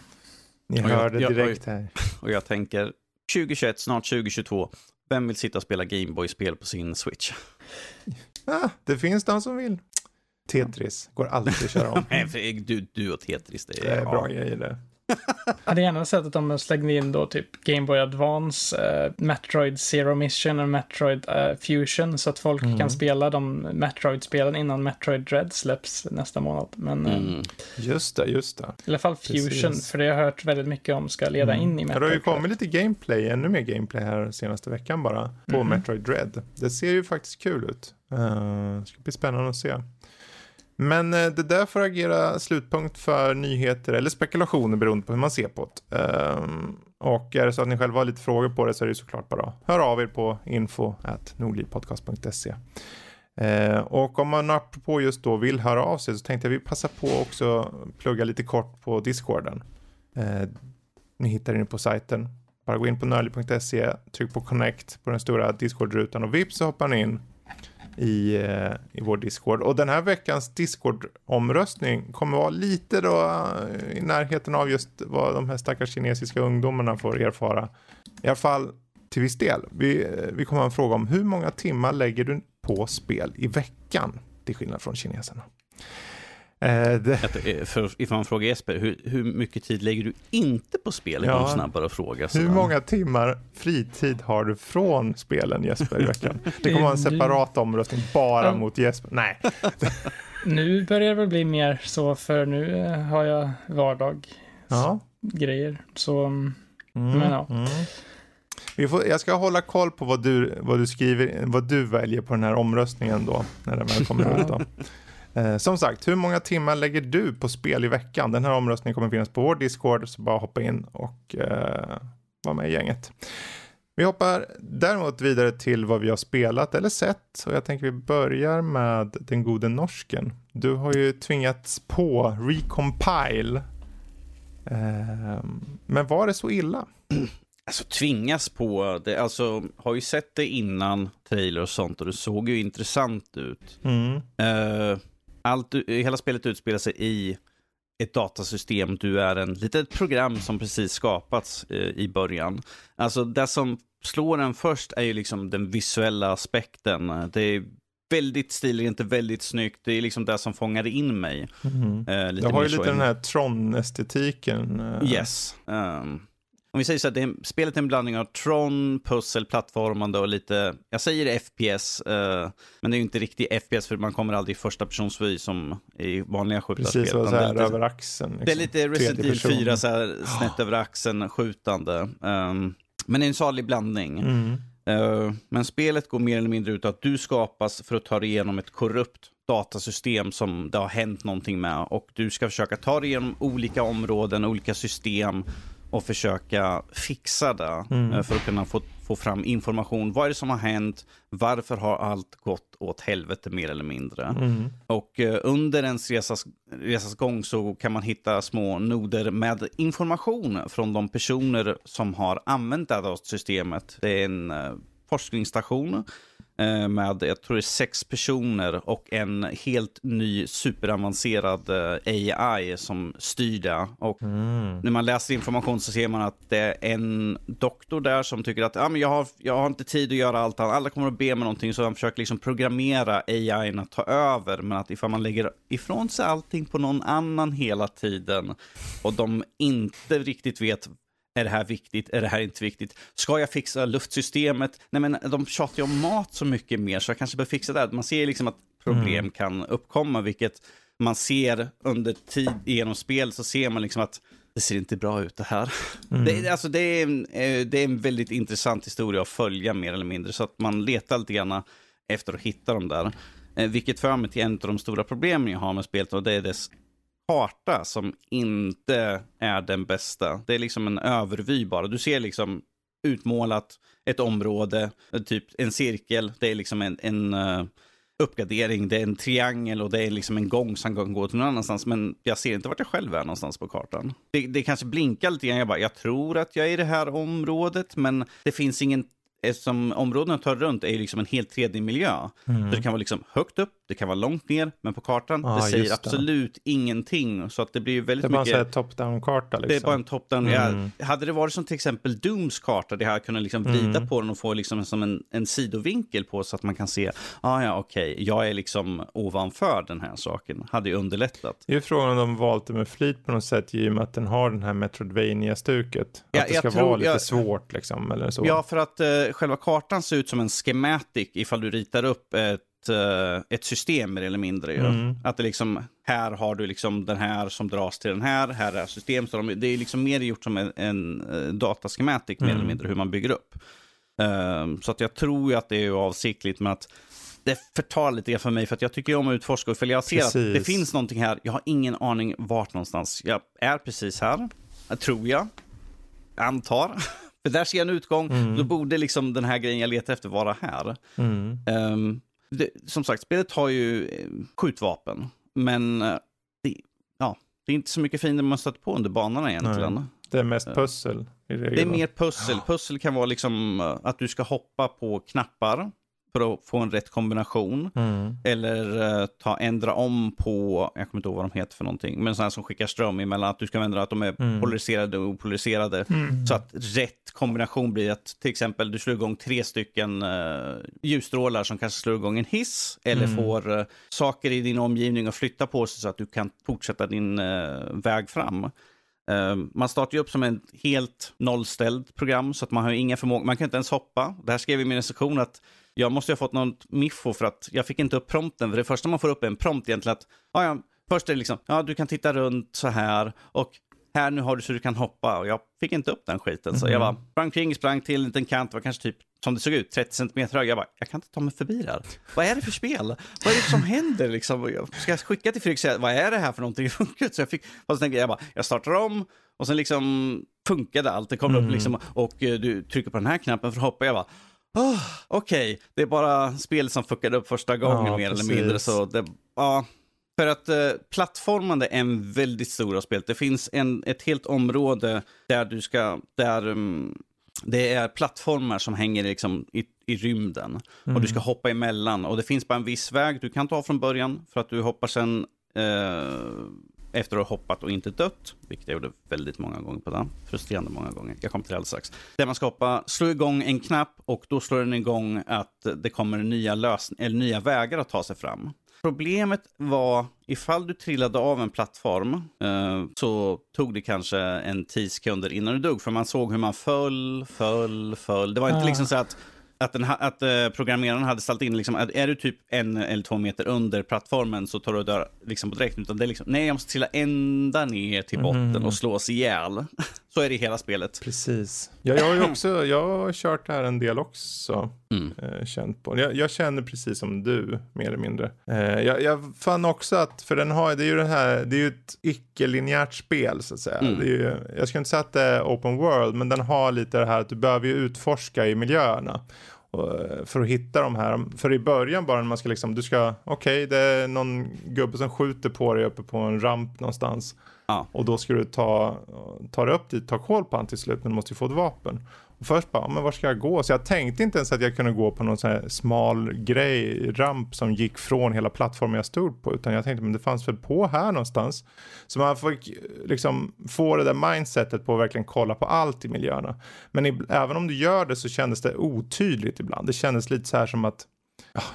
Ni hörde direkt här. Och jag tänker, 2021, snart 2022. Vem vill sitta och spela Gameboy-spel på sin Switch? *laughs* Ah, det finns de som vill. Tetris går alltid att köra om. *laughs* Nej, du, du och Tetris, det är, Det är bra ja. grejer det. Jag *laughs* hade gärna sett att de slängde in då typ Game Boy Advance, eh, Metroid Zero Mission och Metroid eh, Fusion så att folk Mm. kan spela de Metroid-spelen innan Metroid Dread släpps nästa månad. Men eh, Mm. Just det, just det. i alla fall Fusion, Precis. för det har jag hört väldigt mycket om ska leda Mm. in i Metroid det har ju kommit lite gameplay, ännu mer gameplay här senaste veckan bara på Mhm. Metroid Dread. Det ser ju faktiskt kul ut. Uh, ska bli spännande att se. Men eh, det där får agera slutpunkt för nyheter eller spekulationer beroende på hur man ser på det. Ehm, och är det så att ni själva har lite frågor på det så är det såklart bara hör av er på info nordlivpodcast.se. Ehm, och om man apropå just då vill höra av sig så tänkte jag vi passa på också plugga lite kort på discorden. Ehm, ni hittar den på sajten. Bara gå in på nördliv.se, tryck på connect på den stora discordrutan och vips så hoppar ni in i, eh, i vår discord. Och den här veckans discord-omröstning kommer vara lite då eh, i närheten av just vad de här stackars kinesiska ungdomarna får erfara. I alla fall till viss del. Vi, eh, vi kommer ha en fråga om hur många timmar lägger du på spel i veckan, till skillnad från kineserna. Eh, det... För, ifall man frågar Jesper, hur, hur, mycket tid lägger du inte på spel? Ja. Går snabbare att fråga. Hur många timmar fritid har du från spelen Jesper i veckan? *laughs* Det kommer vara en separat omröstning bara mot Jesper. Nej. *laughs* nu börjar det väl bli mer så, för nu eh, har jag vardag. Ja. grejer. Så, mm, men ja. Mm. Vi får, jag ska hålla koll på vad du, vad du skriver, vad du väljer på den här omröstningen då, när den väl kommer *laughs* ut. Då. Eh, som sagt, hur många timmar lägger du på spel i veckan? Den här omröstningen kommer finnas på vår Discord, så bara hoppa in och eh, vara med i gänget. Vi hoppar däremot vidare till vad vi har spelat eller sett och jag tänker vi börjar med den gode norsken. Du har ju tvingats på recompile. Eh, men var det så illa? Alltså tvingas på det, alltså har ju sett det innan trailer och sånt och det såg ju intressant ut. Mm. Uh, allt, hela spelet utspelar sig i ett datasystem. Du är en litet program som precis skapats uh, i början. Alltså det som slår en först är ju liksom den visuella aspekten. Det är väldigt stiligt, väldigt snyggt. Det är liksom det som fångade in mig. Mm. Uh, lite det har ju lite den här Tron-estetiken. Yes. Um, om vi säger så att det spelet är en blandning av Tron, pussel, plattformande och lite, jag säger FPS, uh, men det är ju inte riktigt FPS för man kommer aldrig i första persons vy som i vanliga skjutarspel. Precis, så här över axeln. Liksom. Det är lite Resident Evil 4, så här, snett över axeln, skjutande. Um, men det är en salig blandning. Mm. Uh, men spelet går mer eller mindre ut att du skapas för att ta dig igenom ett korrupt datasystem som det har hänt någonting med. Och du ska försöka ta dig igenom olika områden, olika system och försöka fixa det mm. Eh, för att kunna få, få fram information. Vad är det som har hänt? Varför har allt gått åt helvete mer eller mindre? Mm. Och uh, under ens resas, resas gång så kan man hitta små noder med information från de personer som har använt det systemet. Det är en uh, forskningsstation Eh, med, jag tror det är sex personer och en helt ny superavancerad eh, AI som styr det. Och mm. när man läser information så ser man att det är en doktor där som tycker att ah, men jag, har, jag har inte tid att göra allt, alla kommer att be mig någonting, så han försöker liksom programmera AI att ta över. Men att ifall man lägger ifrån sig allting på någon annan hela tiden och de inte riktigt vet är det här viktigt? Är det här inte viktigt? Ska jag fixa luftsystemet? Nej, men de tjatar ju om mat så mycket mer, så jag kanske bör fixa det. Man ser liksom att problem mm. kan uppkomma, vilket man ser under tid genom spel, så ser man liksom att det ser inte bra ut det här. Mm. Det, alltså, det, är en, eh, det är en väldigt intressant historia att följa mer eller mindre, så att man letar lite grann efter att hitta dem där. Eh, vilket för mig till en av de stora problemen jag har med spelet och det är dess karta som inte är den bästa. Det är liksom en övervy bara. Du ser liksom utmålat ett område, typ en cirkel, det är liksom en, en uh, uppgradering, det är en triangel och det är liksom en gång som kan gå till någon annanstans. Men jag ser inte vart jag själv är någonstans på kartan. Det, det kanske blinkar lite grann, jag bara, jag tror att jag är i det här området, men det finns ingen eftersom områdena tar runt är ju liksom en helt 3D-miljö. Mm. Så det kan vara liksom högt upp, det kan vara långt ner, men på kartan, ah, det säger absolut ingenting. Så att det blir väldigt mycket... Det är bara en top-down-karta liksom. Det är bara en top-down. Mm. Ja, hade det varit som till exempel Dooms karta, det här kunnat liksom vrida mm. på den och få liksom som en, en sidovinkel på så att man kan se, ah, ja okej, okay, jag är liksom ovanför den här saken. Hade ju underlättat. Det är frågan om de valt det med flit på något sätt i och med att den har den här Metroidvania-stuket. Ja, att det ska tror, vara lite jag, svårt liksom, eller så. Ja, för att uh, själva kartan ser ut som en schematic ifall du ritar upp ett, uh, ett system mer eller mindre. Mm. Att det liksom, här har du liksom den här som dras till den här, här är system. Så de, det är liksom mer gjort som en, en uh, dataschematic mm. mer eller mm. mindre, hur man bygger upp. Uh, så att jag tror ju att det är avsiktligt, men att det förtar lite grann för mig, för att jag tycker om att utforska. För jag ser precis. att det finns någonting här, jag har ingen aning vart någonstans. Jag är precis här, tror jag, antar. *laughs* För där ser jag en utgång, mm. då borde liksom den här grejen jag letar efter vara här. Mm. Um, det, som sagt, spelet har ju eh, skjutvapen, men uh, det, ja, det är inte så mycket fiender man stöter på under banorna egentligen. Nej. Det är mest pussel. det är mer pussel. Pussel kan vara liksom att du ska hoppa på knappar för att få en rätt kombination. Mm. Eller uh, ta, ändra om på, jag kommer inte ihåg vad de heter för någonting, men sådana som skickar ström emellan, att du ska ändra att de är Mm. polariserade och opolariserade. Så att rätt kombination blir att till exempel du slår igång tre stycken uh, ljusstrålar som kanske slår igång en hiss, eller Mm. får uh, saker i din omgivning att flytta på sig så att du kan fortsätta din uh, väg fram. Uh, man startar ju upp som ett helt nollställt program så att man har inga förmågor. Man kan inte ens hoppa. Det här skrev jag i min recension att jag måste ha fått något miffo för att jag fick inte upp prompten. För det första man får upp är en prompt egentligen att ja, ja, först är det liksom, ja du kan titta runt så här och här nu har du så du kan hoppa och jag fick inte upp den skiten. Så jag bara sprang kring, sprang till en liten kant, var kanske typ som det såg ut, 30 cm hög. Jag bara, jag kan inte ta mig förbi det här. Vad är det för spel? Vad är det som händer liksom? Jag ska jag skicka till Fredrik och säga, vad är det här för någonting? *laughs* Så jag fick, och så tänkte jag, jag bara, jag startar om och sen liksom funkade allt. Det kommer upp liksom och du trycker på den här knappen för att hoppa. Jag bara, oh, okej, det är bara spelet som fuckade upp första gången Ja, mer precis. eller mindre. Så det, ja, för att eh, plattformande är en väldigt stor av spelet. Det finns en, ett helt område där du ska, där um, det är plattformar som hänger liksom i, i rymden. Och du ska hoppa emellan. Och det finns bara en viss väg du kan ta från början. För att du hoppar sen eh, efter att ha hoppat och inte dött. Vilket jag gjorde väldigt många gånger på den. Frustrerande många gånger. Jag kommer till det alldeles strax. Där man ska hoppa, slå igång en knapp och då slår den igång att det kommer nya, lös- eller nya vägar att ta sig fram. Problemet var, ifall du trillade av en plattform eh, så tog det kanske en 10 sekunder innan du dog. För man såg hur man föll, föll, föll. Det var inte Ah. liksom så att, att, den, att eh, programmeraren hade ställt in, liksom, att är du typ en eller två meter under plattformen så tar du och dör liksom, på direkt. Utan det är liksom, nej jag måste trilla ända ner till botten och slås ihjäl. Så är det i hela spelet. Precis. Ja, jag har också, jag har kört det här en del också. Mm. Eh, känt på. Jag, jag känner precis som du, mer eller mindre. Eh, jag, jag fann också att, för den har, det är ju den här, det är ju ett icke-linjärt spel så att säga. Mm. Det är ju, jag ska inte säga att det är open world, men den har lite det här att du behöver ju utforska i miljöerna. Eh, för att hitta de här, för i början bara när man ska liksom, du ska, okej det är någon gubbe som skjuter på dig uppe på en ramp någonstans. Ja. Och då ska du ta, ta dig upp dit, ta koll på han till slut, men du måste ju få ett vapen. Och först bara, men var ska jag gå? Så jag tänkte inte ens att jag kunde gå på någon sån här smal grej, ramp som gick från hela plattformen jag stod på. Utan jag tänkte, men det fanns väl på här någonstans. Så man fick liksom få det där mindsetet på att verkligen kolla på allt i miljöerna. Men i, även om du gör det så kändes det otydligt ibland. Det kändes lite så här som att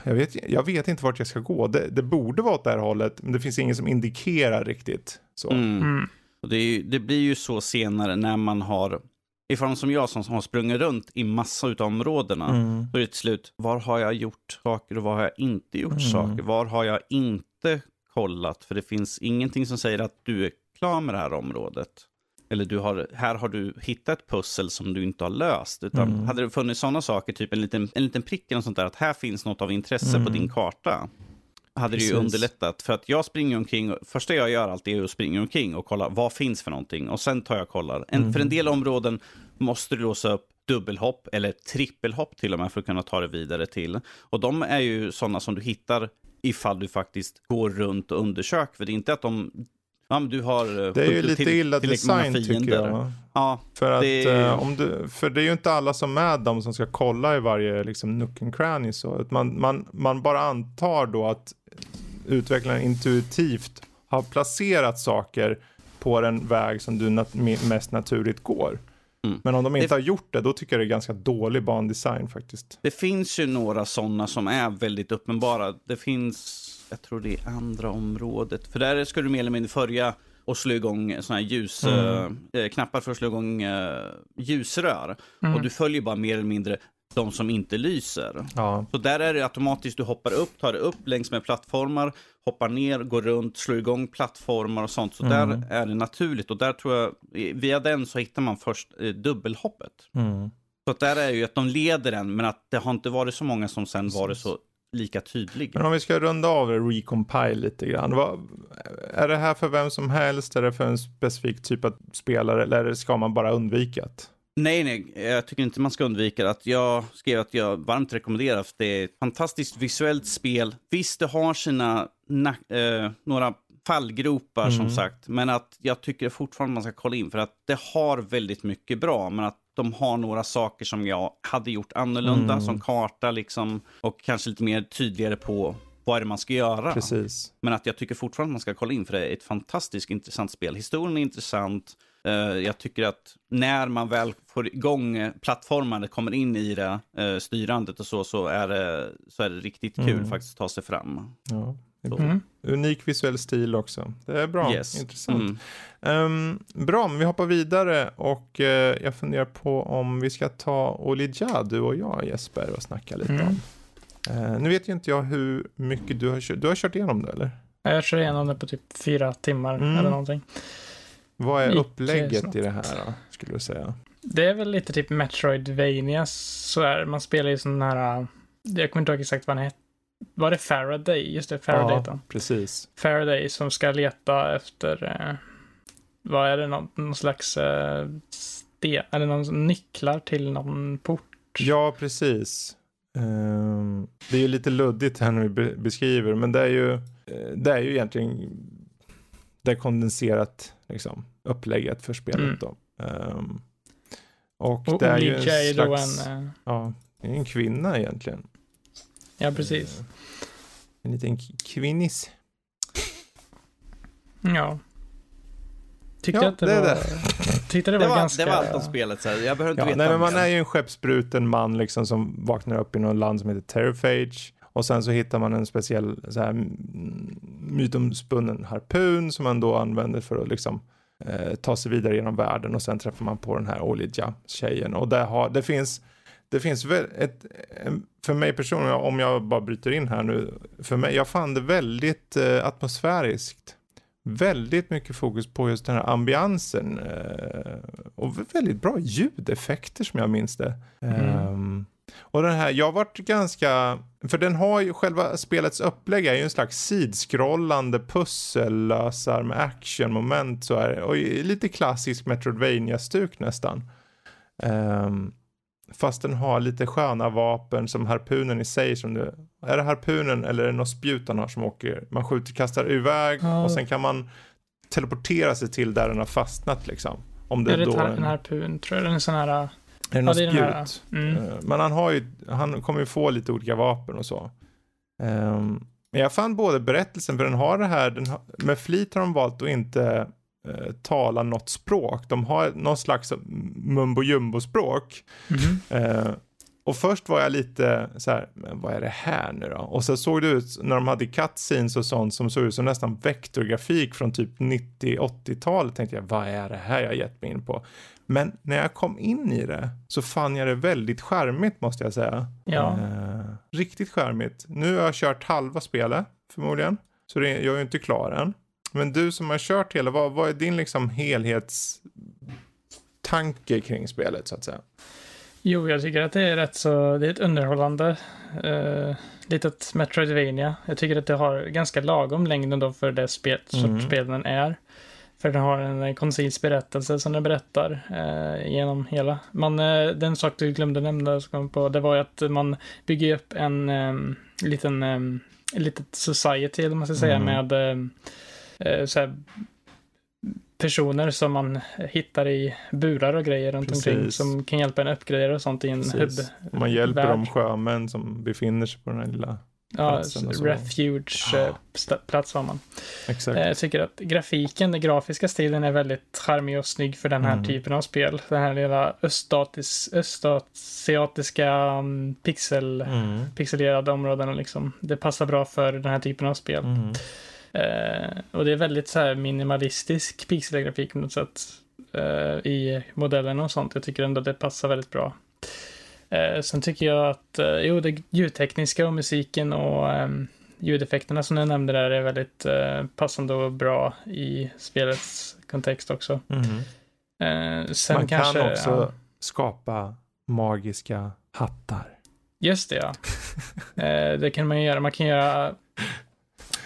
jag, vet, jag vet inte vart jag ska gå. Det, det borde vara åt det här hållet, men det finns ingen som indikerar riktigt. Så. Mm. Mm. Och det, är, ju- det blir ju så senare när man har, ifrån som jag som har sprungit runt i massa utav områdena, Mm. då är det till slut, var har jag gjort saker och var har jag inte gjort Mm. saker? Var har jag inte kollat? För det finns ingenting som säger att du är klar med det här området. Eller du har, här har du hittat ett pussel som du inte har löst. Utan Mm. hade det funnits sådana saker, typ en liten, en liten prick eller något sånt där, att här finns något av intresse på Mm. din karta. Hade det ju Precis. underlättat. För att jag springer omkring, och, första jag gör alltid är att springa omkring och kolla vad finns för någonting. Och sen tar jag och kollar. En, Mm. För en del områden måste du låsa upp dubbelhopp eller trippelhopp till och med för att kunna ta det vidare till. Och de är ju sådana som du hittar ifall du faktiskt går runt och undersöker. För det är inte att de... Ja, men du har... eh, Det är ju lite till- illa design tycker jag. Ja, För, att, Det- eh, om du, för det är ju inte alla som är de som ska kolla i varje liksom, nook and cranny. Så. Man, man, man bara antar då att utvecklaren intuitivt har placerat saker på den väg som du nat- me- mest naturligt går. Mm. Men om de inte Det- har gjort det, då tycker jag det är ganska dålig bandesign faktiskt. Det finns ju några sådana som är väldigt uppenbara. Det finns, jag tror det är andra området. För där ska du mer eller mindre följa och slå igång sådana här ljus, Mm. eh, knappar för att slå igång eh, ljusrör. Mm. Och du följer bara mer eller mindre de som inte lyser. Ja, Så där är det automatiskt, du hoppar upp, tar dig upp längs med plattformar, hoppar ner, går runt, slår igång plattformar och sånt. Så Mm. där är det naturligt och där tror jag, via den så hittar man först eh, dubbelhoppet. mm. Så att där är ju att de leder en, men att det har inte varit så många som sen varit så lika tydliga. Men om vi ska runda av och recompile lite grann. Vad, är det här för vem som helst? Är det för en specifik typ av spelare? Eller ska man bara undvika det? Nej, nej, jag tycker inte man ska undvika det. Jag skrev att jag varmt rekommenderar, för det är ett fantastiskt visuellt spel. Visst, det har sina eh, några fallgropar som Mm. sagt, men att jag tycker fortfarande man ska kolla in, för att det har väldigt mycket bra, men att de har några saker som jag hade gjort annorlunda, Mm. som karta liksom, och kanske lite mer tydligare på vad är det man ska göra. Precis. Men att jag tycker fortfarande man ska kolla in, för det är ett fantastiskt intressant spel. Historien är intressant. Eh, jag tycker att när man väl får igång eh, plattformarna, kommer in i det, eh, styrandet och så, så är det, så är det riktigt kul Mm. faktiskt att ta sig fram. Ja. Så. Mm. Unik visuell stil också. Det är bra. Yes. Intressant. Mm. Ehm, bra, men vi hoppar vidare och eh, jag funderar på om vi ska ta Olidja, du och jag Jesper, och snacka lite Mm. om. Eh, nu vet ju inte jag hur mycket du har kört. Du har kört igenom det eller? Jag kör igenom det på typ fyra timmar Mm. eller någonting. Vad är eh, upplägget i det här då, skulle du säga? Det är väl lite typ Metroidvania så är det. Man spelar ju sån här, jag kommer inte ihåg exakt vad han hette. Var det Faraday? Just det, Faraday ja, precis. Faraday som ska leta efter, eh, vad är det, någon, någon slags eh, sten, eller någon nycklar till någon port. Ja, precis. Ehm, det är ju lite luddigt här när vi be- beskriver, men det är ju, eh, det är ju egentligen det är kondenserat liksom, upplägget för spelet Mm. Ehm, och, Och det är ju en Olivia är ju då slags, en, eh, ja, är en kvinna egentligen. Ja precis. Eh, en liten kvinnis. Ja. Tyckte Ja, att det, det var, det. tyckte det Det var, var, ganska... det var allt om spelet, så här. jag behöver inte Ja, veta nej, men man är ju en skeppsbruten man liksom som vaknar upp i något land som heter Terrorphage. Och sen så hittar man en speciell så här, mytomspunnen harpun som man då använder för att liksom eh, ta sig vidare genom världen och sen träffar man på den här Olidja tjejen och där har, det finns det finns väl ett, för mig personligen, om jag bara bryter in här nu, för mig, jag fann det väldigt eh, atmosfäriskt. Väldigt mycket fokus på just den här ambiansen eh, och väldigt bra ljudeffekter som jag minns det. Mm. Ehm, och den här, jag varit ganska, för den har ju själva spelets upplägg är ju en slags sidskrollande pussellösar med actionmoment så här, och lite klassisk Metroidvania-stuk nästan. Ehm, fast den har lite sköna vapen som harpunen i sig som du, är det harpunen eller är det något spjut han har som åker, man skjuter, kastar iväg Ja. och sen kan man teleportera sig till där den har fastnat liksom. Om det är det då en- harpun, tror jag? En sån här... är det något det är den här- spjut? Mm. Eh, Men han har ju, han kommer ju få lite olika vapen och så. Ehm, men jag fann både berättelsen, för den har det här, den har, med flit har de valt att inte eh, tala något språk. De har någon slags mumbo jumbo språk. Mhm. Eh, och först var jag lite så här, men vad är det här nu då? Och så såg det ut, när de hade cutscenes och sånt som såg ut som nästan vektorgrafik från typ 90-80-talet tänkte jag, vad är det här jag gett mig in på? Men när jag kom in i det så fann jag det väldigt charmigt måste jag säga. Ja. Eh, riktigt charmigt. Nu har jag kört halva spelet förmodligen. Så det, jag är ju inte klar än. Men du som har kört hela, vad, vad är din liksom helhetstanke kring spelet så att säga? Jo, jag tycker att det är rätt så, det är ett underhållande uh, litet Metroidvania. Jag tycker att det har ganska lagom längd ändå för det spel, Mm. sorts spel den är. För den har en koncis berättelse som den berättar eh, genom hela. Man, eh, den sak du glömde nämna, som kom på, det var ju att man bygger upp en em, liten, um, litet society, eller man ska säga, Mm. med eh, så här, personer som man hittar i burar och grejer runt omkring Precis. som kan hjälpa en uppgradera och sånt i en hubb. Precis. Och man hjälper de sjömän som befinner sig på den här lilla Ja, platsen och så. refuge Ja. eh, plats har man. Exakt. Eh, Jag tycker att grafiken, den grafiska stilen är väldigt charmig och snygg för den här Mm. typen av spel. Den här lilla öststatis, östasiatiska um, pixel, Mm. pixelerade områdena liksom. Det passar bra för den här typen av spel. Mm. Eh, och det är väldigt så här minimalistisk pixelgrafik på något sätt. Eh, I modellerna och sånt. Jag tycker ändå att det passar väldigt bra. Eh, sen tycker jag att, jo, det ljudtekniska och musiken och ehm, ljudeffekterna som jag nämnde där är väldigt passande och bra i spelets kontext också. Mm. Sen Man kanske, kan också ja, skapa magiska hattar. just det ja. *laughs* det kan man ju göra. Man kan göra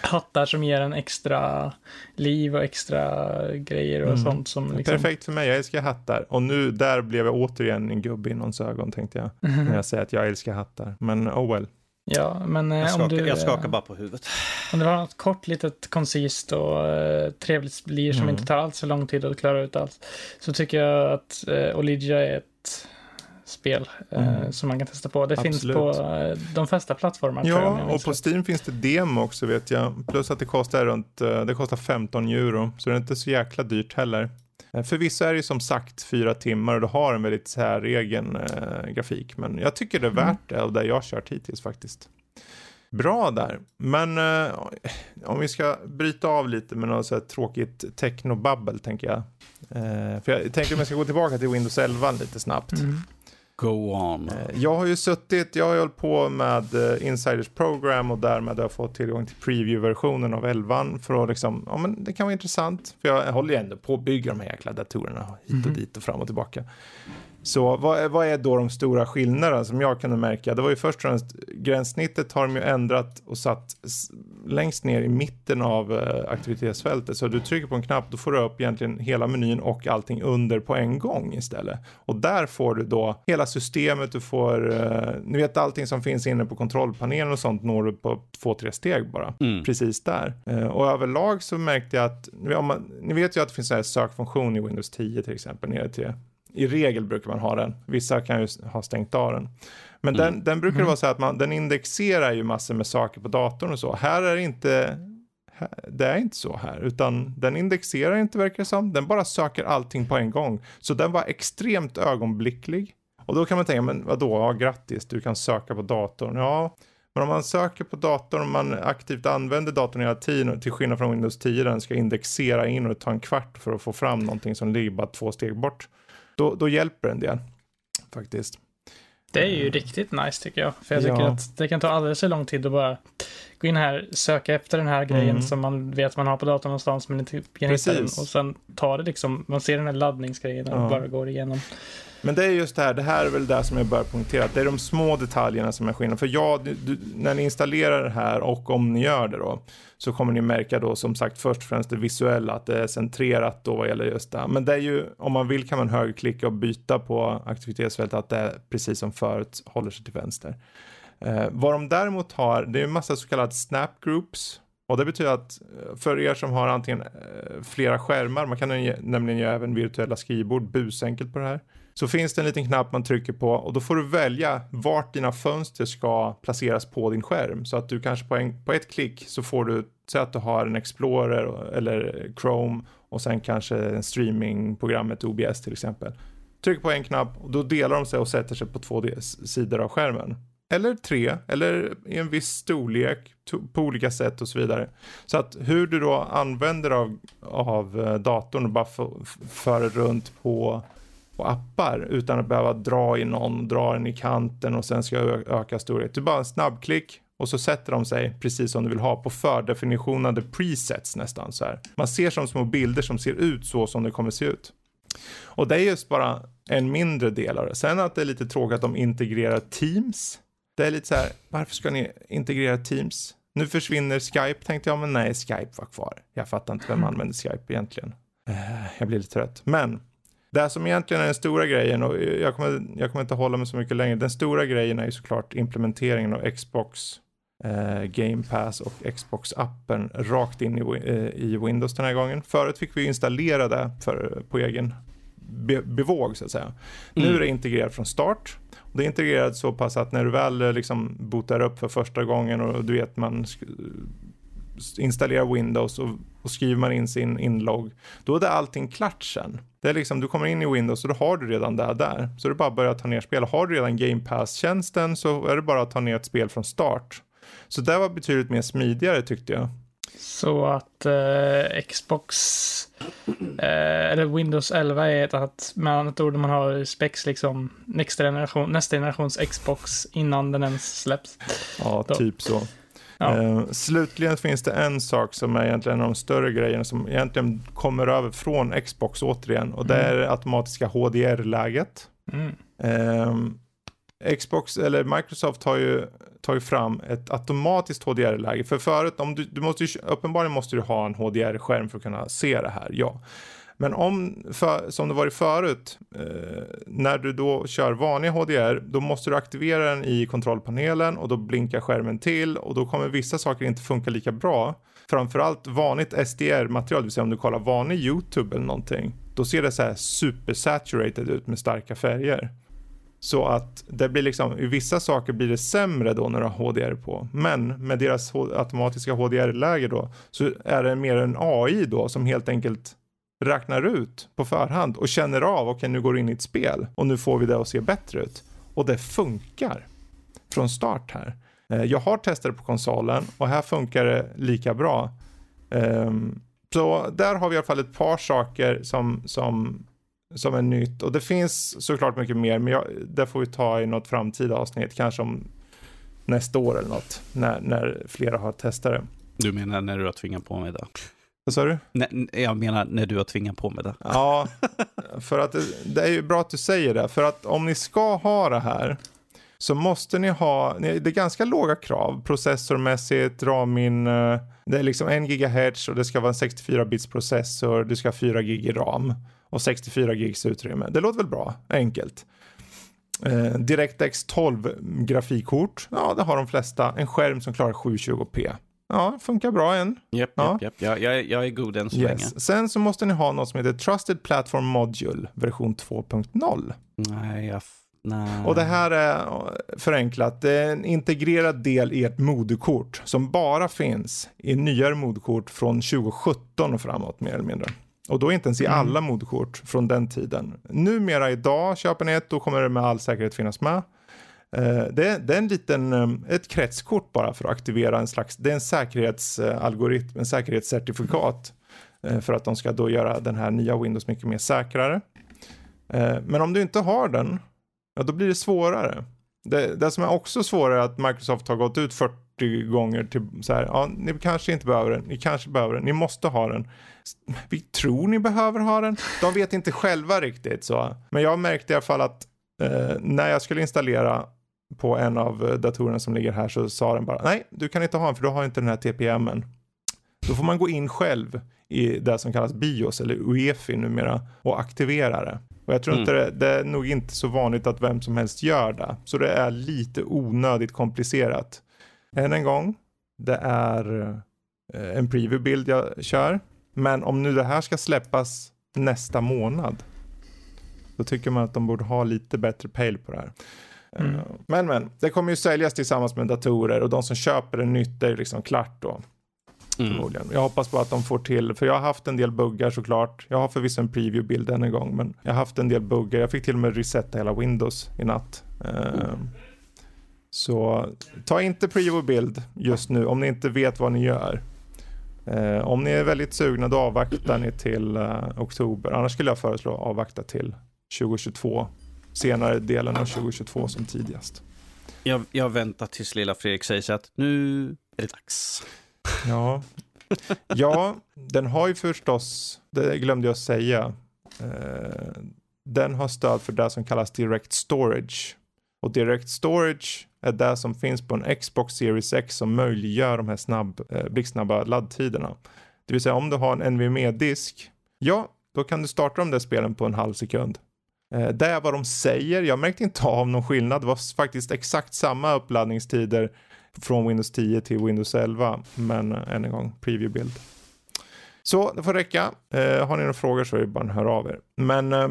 hattar som ger en extra liv och extra grejer och Mm. sånt som liksom... Perfekt för mig, jag älskar hattar. Och nu, där blev jag återigen en gubbe i någons ögon tänkte jag. *laughs* När jag säger att jag älskar hattar. Men oh well. Ja, men eh, Jag om skakar, du... jag skakar eh, bara på huvudet. Om det var något kort, litet, koncist och eh, trevligt blir som Mm. inte tar allt så lång tid att klara ut allt. Så tycker jag att eh, Olivia är ett spel eh, mm. som man kan testa på. Det Absolut. finns på eh, de flesta plattformar. Ja, och på Steam finns det demo också vet jag. Plus att det kostar runt, eh, det kostar 15 euro. Så det är inte så jäkla dyrt heller. Förvisso är det som sagt fyra timmar och det har en väldigt säregen äh, grafik. Men jag tycker det är mm. värt det och det jag har kört hittills faktiskt. Bra där. Men äh, om vi ska bryta av lite med något så här tråkigt technobabbel tänker jag. Äh, för jag tänker om jag ska gå tillbaka till Windows 11 lite snabbt. Mm. Go on. Eh, jag har ju suttit, jag har ju hållit på med eh, Insiders Program och därmed har jag fått tillgång till preview-versionen av 11 för att liksom, ja men det kan vara intressant. För jag håller ju ändå på att bygga de här jäkla datorerna hit och mm. dit och fram och tillbaka. Så vad, vad, är då de stora skillnaderna som jag kunde märka? Det var ju först och främst gränssnittet har de ju ändrat och satt längst ner i mitten av uh, aktivitetsfältet. Så du trycker på en knapp då får du upp egentligen hela menyn och allting under på en gång istället. Och där får du då hela systemet, du får, uh, ni vet allting som finns inne på kontrollpanelen och sånt når du på två, tre steg bara. Mm. Precis där. Uh, och överlag så märkte jag att, man, ni vet ju att det finns en sökfunktion i Windows 10 till exempel nere till i regel brukar man ha den. Vissa kan ju ha stängt av den. Men mm. den, den brukar mm. vara så att man, den indexerar ju massor med saker på datorn och så. Här är det inte, det är inte så här, utan den indexerar inte verkar det som. Den bara söker allting på en gång. Så den var extremt ögonblicklig. Och då kan man tänka, men vadå, ja grattis, du kan söka på datorn. Ja, men om man söker på datorn, och man aktivt använder datorn hela tiden, till skillnad från Windows 10, den ska indexera in och ta en kvart för att få fram någonting som ligger bara två steg bort då, då hjälper en del faktiskt. Det är ju riktigt nice tycker jag. För jag tycker ja. att det kan ta alldeles för lång tid att bara gå in här, söka efter den här grejen mm. som man vet man har på datorn någonstans men inte kan hitta den. Och sen tar det liksom, man ser den här laddningsgrejen och ja. bara går igenom. Men det är just det här, det här är väl det som jag bör poängtera, det är de små detaljerna som är skillnaden. För ja, du, när ni installerar det här och om ni gör det då, så kommer ni märka då som sagt först och främst det visuella, att det är centrerat då vad gäller just det. Men det är ju, om man vill kan man högerklicka och byta på aktivitetsfältet, att det är precis som förut håller sig till vänster. Eh, vad de däremot har, det är en massa så kallade snap groups. Och det betyder att eh, för er som har antingen eh, flera skärmar, man kan nämligen göra även virtuella skrivbord busenkelt på det här så finns det en liten knapp man trycker på och då får du välja vart dina fönster ska placeras på din skärm. Så att du kanske på, en, på ett klick så får du, säg att du har en Explorer eller Chrome och sen kanske streamingprogrammet OBS till exempel. Trycker på en knapp och då delar de sig och sätter sig på två sidor av skärmen. Eller tre, eller i en viss storlek på olika sätt och så vidare. Så att hur du då använder av, av eh, datorn och bara för runt på och appar utan att behöva dra i någon, dra den i kanten och sen ska jag öka storlek. Det är bara en snabbklick och så sätter de sig precis som du vill ha på fördefinitionade presets nästan så här. Man ser som små bilder som ser ut så som det kommer se ut. Och det är just bara en mindre del av det. Sen att det är lite tråkigt att de integrerar Teams. Det är lite så här, varför ska ni integrera Teams? Nu försvinner Skype tänkte jag, men nej, Skype var kvar. Jag fattar inte vem använder Skype egentligen. Eh, jag blir lite trött. Men det som egentligen är den stora grejen, och jag kommer, jag kommer inte hålla mig så mycket längre, den stora grejen är ju såklart implementeringen av Xbox eh, Game Pass och Xbox-appen rakt in i, eh, i, Windows den här gången. Förut fick vi installera det för, på egen be, bevåg så att säga. Mm. Nu är det integrerat från start. Det är integrerat så pass att när du väl liksom botar upp för första gången och du vet man installerar Windows och, och skriver man in sin inlogg, då är det allting klart sen. Det är liksom, du kommer in i Windows och då har du redan det där. Så det är bara att börja ta ner spel. Har du redan Game Pass-tjänsten så är det bara att ta ner ett spel från start. Så det var betydligt mer smidigare tyckte jag. Så att eh, Xbox eh, eller Windows 11 är ett annat, med annat ord man har spex liksom nästa, generation, nästa generations Xbox innan den ens släpps. Ja, Då. typ så. Ja. Eh, slutligen finns det en sak som är egentligen en av de större grejerna som egentligen kommer över från Xbox återigen och det mm. är automatiska HDR-läget. Mm. Eh, Xbox eller Microsoft har ju tagit fram ett automatiskt HDR-läge. För förut, om du, du måste uppenbarligen måste du ha en HDR-skärm för att kunna se det här, ja. Men om, för, som det varit förut, eh, när du då kör vanlig HDR, då måste du aktivera den i kontrollpanelen och då blinkar skärmen till och då kommer vissa saker inte funka lika bra. Framförallt vanligt SDR-material, det vill säga om du kollar vanlig YouTube eller någonting. då ser det så här supersaturated ut med starka färger. Så att det blir liksom, i vissa saker blir det sämre då när du har HDR på. Men med deras automatiska HDR-läge då så är det mer en AI då som helt enkelt räknar ut på förhand och känner av, okej okay, nu går du in i ett spel och nu får vi det att se bättre ut. Och det funkar från start här. Eh, jag har testat det på konsolen och här funkar det lika bra. Ehm, så där har vi i alla fall ett par saker som, som, som är nytt. Och det finns såklart mycket mer, men jag, det får vi ta i något framtida avsnitt, kanske om nästa år eller något, när, när flera har testat det. Du menar när du har tvingat på mig det? Vad sa du? Nej, jag menar när du har tvingat på mig det. Ja, *laughs* för att det, är ju bra att du säger det, för att om ni ska ha det här så måste ni ha, det är ganska låga krav processormässigt, RAM-minne, det är liksom 1 GHz och det ska vara en 64 bits processor, du ska ha 4 GB ram och 64 gigs utrymme. Det låter väl bra, enkelt. Eh, DirectX 12 grafikkort, ja det har de flesta. En skärm som klarar 720p. Ja, funkar bra än. Japp, ja. japp, Jag, jag, jag är god än så yes. länge. Sen så måste ni ha något som heter Trusted Platform Module version 2.0. Nej, jag Nej. Och det här är förenklat. Det är en integrerad del i ett moderkort som bara finns i nyare moderkort från 2017 och framåt mer eller mindre. Och då inte ens i mm. alla moderkort från den tiden. Numera idag, köper ni ett, då kommer det med all säkerhet finnas med. Eh, det, det, är en liten, ehm, ett kretskort bara för att aktivera en slags, det är en säkerhetsalgoritm, en säkerhetscertifikat. Eh, för att de ska då göra den här nya Windows mycket mer säkrare. Eh, men om du inte har den ja då blir det svårare. Det, det som är också svårare är att Microsoft har gått ut 40 gånger till så här, ja, ni kanske inte behöver den, ni kanske behöver den, ni måste ha den. Vi tror ni behöver ha den. De vet inte själva riktigt så. Men jag märkte i alla fall att eh, när jag skulle installera på en av datorerna som ligger här så sa den bara nej, du kan inte ha den för du har inte den här TPMen. Då får man gå in själv i det som kallas BIOS eller UEFI numera och aktivera det. Och jag tror mm. inte det, det, är nog inte så vanligt att vem som helst gör det. Så det är lite onödigt komplicerat. Än en gång, det är eh, en preview-bild jag kör. Men om nu det här ska släppas nästa månad. Då tycker man att de borde ha lite bättre pejl på det här. Mm. Eh, men men, det kommer ju säljas tillsammans med datorer och de som köper det nytt är liksom klart då. Mm. Jag hoppas på att de får till, för jag har haft en del buggar såklart. Jag har förvisso en preview-bild än en gång, men jag har haft en del buggar. Jag fick till och med resetta hela Windows i natt. Mm. Så ta inte preview-bild just nu om ni inte vet vad ni gör. Uh, om ni är väldigt sugna då avvaktar ni till oktober. Annars skulle jag föreslå avvakta till 2022. Senare delen av 2022 som tidigast. Jag, jag väntar tills lilla Fredrik säger så att nu är det dags. Ja. ja, den har ju förstås, det glömde jag säga, eh, den har stöd för det som kallas Direct Storage. Och Direct Storage är det som finns på en Xbox Series X som möjliggör de här snabb, eh, blixtsnabba laddtiderna. Det vill säga om du har en NVMe-disk, ja, då kan du starta de där spelen på en halv sekund. Eh, det är vad de säger, jag märkte inte av någon skillnad. Det var faktiskt exakt samma uppladdningstider från Windows 10 till Windows 11. Men än en gång, preview-bild. Så det får räcka. Eh, har ni några frågor så är det bara att höra av er. Men eh,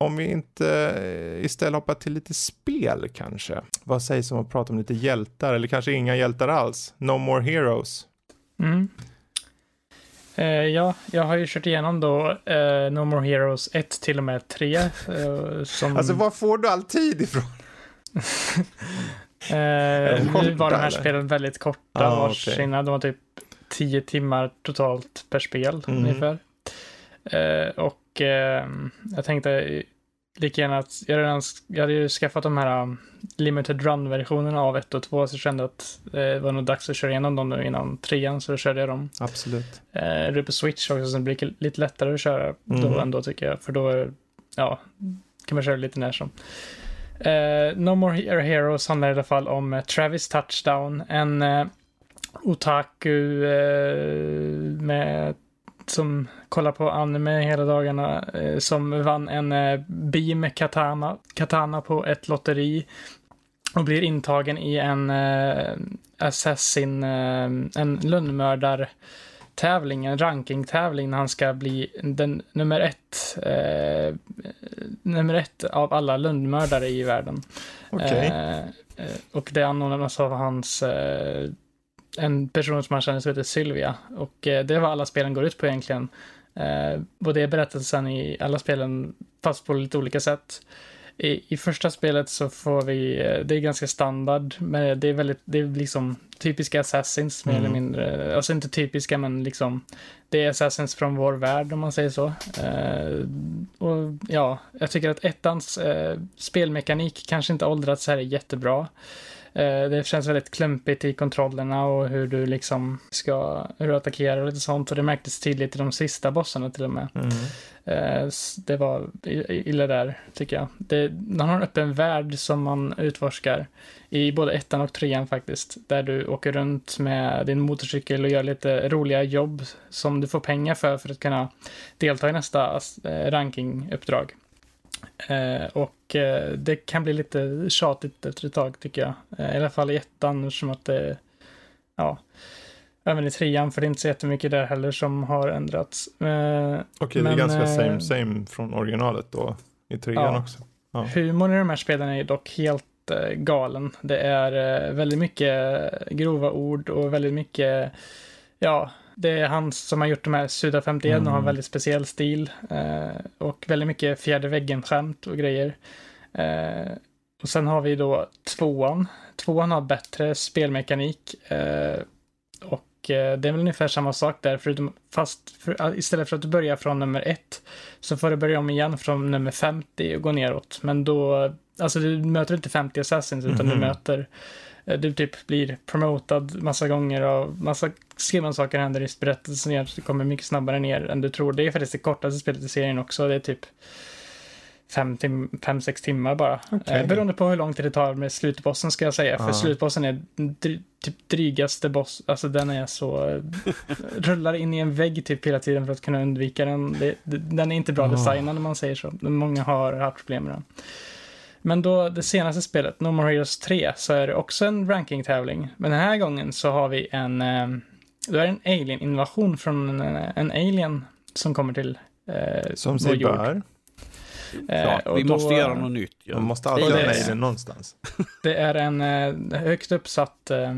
om vi inte eh, istället hoppar till lite spel kanske. Vad sägs om att prata om lite hjältar eller kanske inga hjältar alls? No more heroes. Mm. Eh, ja, jag har ju kört igenom då eh, No More Heroes 1 till och med 3. Eh, som... Alltså var får du all tid ifrån? *laughs* Eh, nu var de här spelen väldigt korta ah, vars okay. De var typ tio timmar totalt per spel mm. ungefär. Eh, och eh, jag tänkte lika gärna att jag redan, jag hade ju skaffat de här um, limited run-versionerna av 1 och 2 så jag kände att eh, det var nog dags att köra igenom dem nu innan trean så då körde jag dem. Absolut. Eh, på Switch också så det blir lite lättare att köra mm. då ändå tycker jag för då ja, kan man köra lite när som. Uh, no More Heroes handlar i alla fall om uh, Travis Touchdown, en uh, otaku med, som kollar på anime hela dagarna, som vann en beam katana, katana på ett lotteri och blir intagen i en assassin, en lönnmördar tävling, en rankingtävling när han ska bli den nummer ett, eh, nummer ett av alla lundmördare i världen. Eh, eh, och det anordnas av hans, eh, en person som han känner som heter Sylvia. Och eh, det är vad alla spelen går ut på egentligen. Eh, och det är berättelsen i alla spelen, fast på lite olika sätt. I, I första spelet så får vi, eh, det är ganska standard, men det är väldigt, det är liksom typiska assassins mer Mm. eller mindre. Alltså inte typiska, men liksom, det är assassins från vår värld om man säger så. Eh, och ja, jag tycker att ettans eh, spelmekanik kanske inte åldrats här jättebra. Eh, det känns väldigt klumpigt i kontrollerna och hur du liksom ska, hur du attackerar och lite sånt. Och det märktes tydligt i de sista bossarna till och med. Mm. Eh, Det var illa där, tycker jag. Det, man har en öppen värld som man utforskar i både ettan och trean faktiskt. Där du åker runt med din motorcykel och gör lite roliga jobb som du får pengar för för att kunna delta i nästa eh, rankinguppdrag. Eh, och eh, det kan bli lite tjatigt efter ett tag tycker jag. Eh, I alla fall i ettan som att det, ja, även i trean för det är inte så jättemycket där heller som har ändrats. Eh, Okej, det är ganska eh, same same från originalet då. I trean Ja. också. Ja. Humorn i de här spelen är dock helt eh, galen. Det är väldigt mycket grova ord och väldigt mycket, ja, det är han som har gjort de här Suda 51 och har en Mm. väldigt speciell stil. Eh, och väldigt mycket fjärde väggen-skämt och grejer. Eh, och sen har vi då tvåan. Tvåan har bättre spelmekanik. Eh, och eh, det är väl ungefär samma sak där, förutom, fast för, istället för att du börjar från nummer ett så får du börja om igen från nummer 50 och gå neråt. Men då, alltså du möter inte 50 assassins utan du Mhm. möter, du typ blir promotad massa gånger och massa skrivna saker händer i berättelsen du kommer mycket snabbare ner än du tror. Det är faktiskt det kortaste spelet i serien också, det är typ 5-6 timmar bara. Eh, beroende på hur lång tid det tar med slutbossen ska jag säga. För Ja. slutbossen är dry, typ drygaste boss, alltså den är så, eh, *laughs* rullar in i en vägg typ hela tiden för att kunna undvika den. Det, det, den är inte bra Ah. designad om man säger så. Många har haft problem med den. Men då det senaste spelet, No More Heroes 3, så är det också en rankingtävling. Men den här gången så har vi en, eh, då är det en alien-invasion från en, en alien som kommer till eh, Som sig bör. Eh, Klart, och vi då- måste göra något nytt. Ja. Man måste alltid ha en det. alien någonstans. *laughs* Det är en eh, högt uppsatt, eh,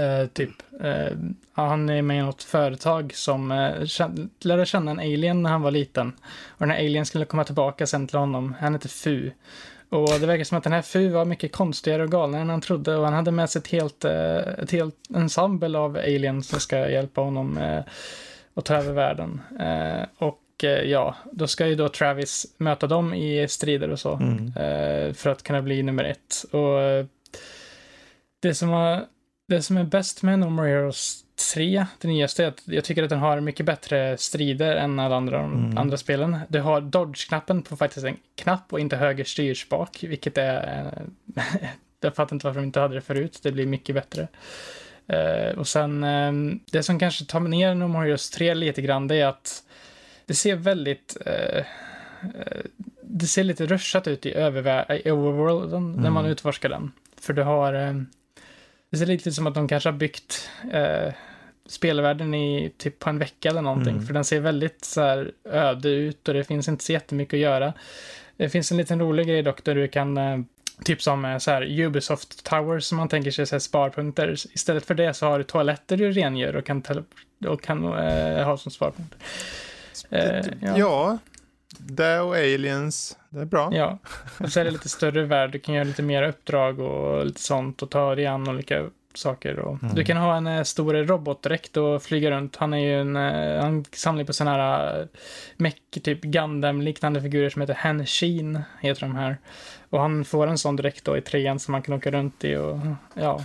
eh, typ, eh, ja, han är med i något företag som eh, känn- lärde känna en alien när han var liten. Och den här alien skulle komma tillbaka sen till honom. Han heter Fu. Och det verkar som att den här Fu var mycket konstigare och galnare än han trodde. Och han hade med sig ett helt, eh, ett helt ensemble av aliens som ska hjälpa honom eh, att ta över världen. Eh, och ja, då ska ju då Travis möta dem i strider och så. Mm. för att kunna bli nummer ett. Och det som, har, det som är bäst med No More Heroes 3, det nyaste, är att jag tycker att den har mycket bättre strider än alla andra, Mm. andra spelen. Du har dodge-knappen på faktiskt en knapp och inte höger styrspak, vilket är... *laughs* jag fattar inte varför de inte hade det förut, det blir mycket bättre. Eh, och sen, eh, det som kanske tar ner No More Heroes 3 lite grann, det är att det ser väldigt... Eh, det ser lite rushat ut i, övervä- i overworlden när man Mm. utforskar den. För du har... Det ser lite ut som att de kanske har byggt eh, spelvärlden i typ på en vecka eller någonting. Mm. För den ser väldigt så här öde ut och det finns inte så jättemycket att göra. Det finns en liten rolig grej dock där du kan eh, Typ som eh, så här Ubisoft Towers som man tänker sig så här sparpunkter. Istället för det så har du toaletter du rengör och kan, och kan eh, ha som sparpunkter. Eh, ja. ja. Det och aliens. Det är bra. Ja, och så är det lite större värld. Du kan göra lite mer uppdrag och lite sånt och ta dig an olika saker. Och Mm. Du kan ha en eh, stor robotdräkt och flyga runt. Han är ju en, eh, han samlar på sådana här uh, mech, typ Gundam-liknande figurer som heter Henshin, heter de här. Och han får en sån dräkt då i trean som man kan åka runt i och ja.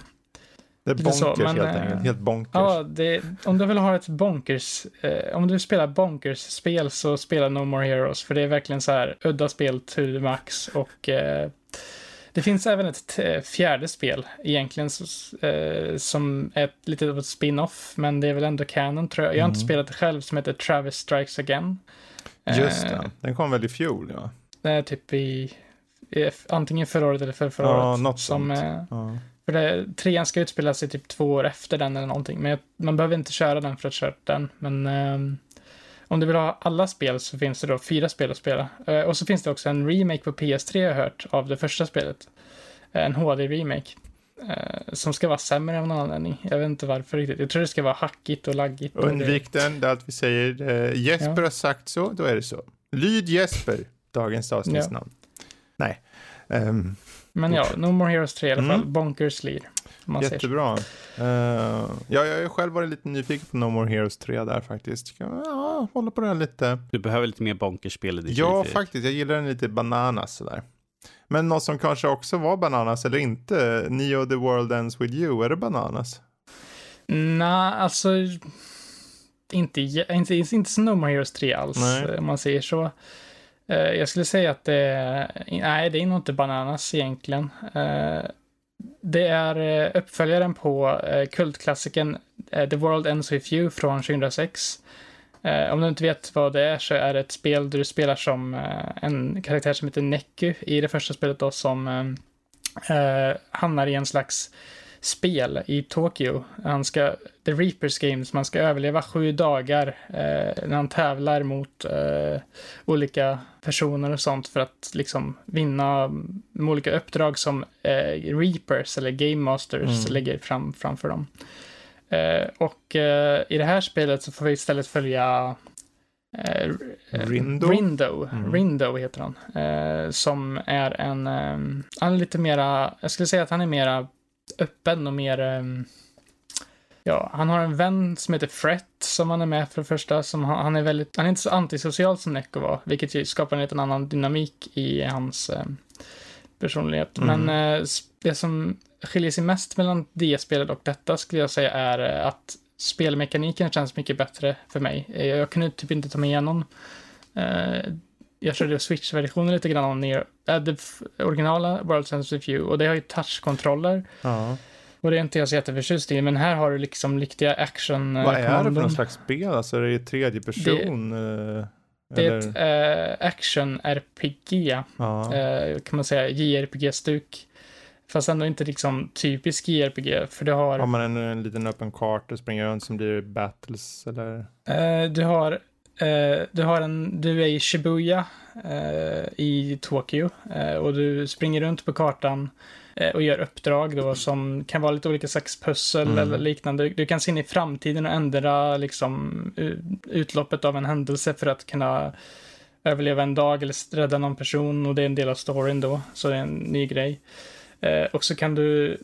Det är Lite så, bonkers men, helt eh, enkelt. Helt bonkers. Ja, det, om du vill ha ett bonkers, eh, om du spelar bonkers-spel så spela No More Heroes, för det är verkligen så här udda spel till max och eh, det finns även ett t- fjärde spel egentligen eh, som är ett, lite av ett spin-off, men det är väl ändå canon tror jag. Jag har inte Mm. spelat det själv, som heter Travis Strikes Again. Just Eh, det. Den kom väl i fjol, ja. Är typ i, i antingen förra året eller för förra Ja, året. något som, sånt. eh, ja. För det, trean ska utspela sig typ två år efter den eller någonting. Men man behöver inte köra den för att köra den. Men um, om du vill ha alla spel så finns det då fyra spel att spela. Uh, och så finns det också en remake på PS3 jag har hört av det första spelet. Uh, en HD-remake. Uh, som ska vara sämre av någon anledning. Jag vet inte varför riktigt. Jag tror det ska vara hackigt och laggigt. Undvik den, det är allt vi säger. Uh, Jesper ja. har sagt så, då är det så. Lyd Jesper, dagens avsnittsnamn. Ja. Nej. Um, Men ja, No More Heroes 3 i alla fall. Mm. Bonkers Lead. Jättebra. Uh, ja, jag har själv varit lite nyfiken på No More Heroes 3 där faktiskt. Ja, hålla på här lite. Du behöver lite mer bonkerspel i ditt Ja, faktiskt. Jag gillar den lite bananas sådär. Men något som kanske också var bananas eller inte, Neo The World Ends With You, är det bananas? Nej, alltså inte, inte, inte som No More Heroes 3 alls, Nej. om man säger så. Eh, jag skulle säga att det är, nej, det är nog inte bananas egentligen. Eh, det är eh, uppföljaren på kultklassikern The World Ends With You från 2006. Om du inte vet vad det är så är det ett spel där du spelar som en karaktär som heter Neku i det första spelet då som hamnar i en slags spel i Tokyo. Han ska, The Reapers Games, man ska överleva sju dagar eh, när han tävlar mot eh, olika personer och sånt för att liksom vinna med olika uppdrag som Reapers eller Game Masters mm. lägger fram framför dem. Eh, och eh, i det här spelet så får vi istället följa eh, Rindo. Rindo, mm. Rindo heter han. Eh, som är en, han är lite mera, jag skulle säga att han är mera öppen och mer, um, ja, han har en vän som heter Fret som han är med för det första. Som han, han är väldigt, han är inte så antisocial som Neko var, vilket ju skapar en liten annan dynamik i hans um, personlighet. Mm. Men uh, det som skiljer sig mest mellan det spelet och detta skulle jag säga är eh, att spelmekaniken känns mycket bättre för mig. Eh, jag kunde typ inte ta mig igenom. Jag körde Switch-versionen lite grann av ner, äh, det originala World Sense View och det har ju touchkontroller. Ja. Och det är inte jag så jätteförtjust i, men här har du liksom riktiga action Vad är det för någon slags spel? Alltså är det tredje person? Det, det är ett äh, action-RPG, ja. äh, kan man säga, JRPG-stuk. Fast ändå inte liksom typisk JRPG, för du har... Har man en, en liten öppen karta och springer runt som blir battles, eller? Uh, du har, uh, du har en, du är i Shibuya uh, i Tokyo och du springer runt på kartan och gör uppdrag då som kan vara lite olika slags pussel mm. eller liknande. Du kan se in i framtiden och ändra liksom utloppet av en händelse för att kunna överleva en dag eller rädda någon person och det är en del av storyn då, så det är en ny grej. Eh, och så kan du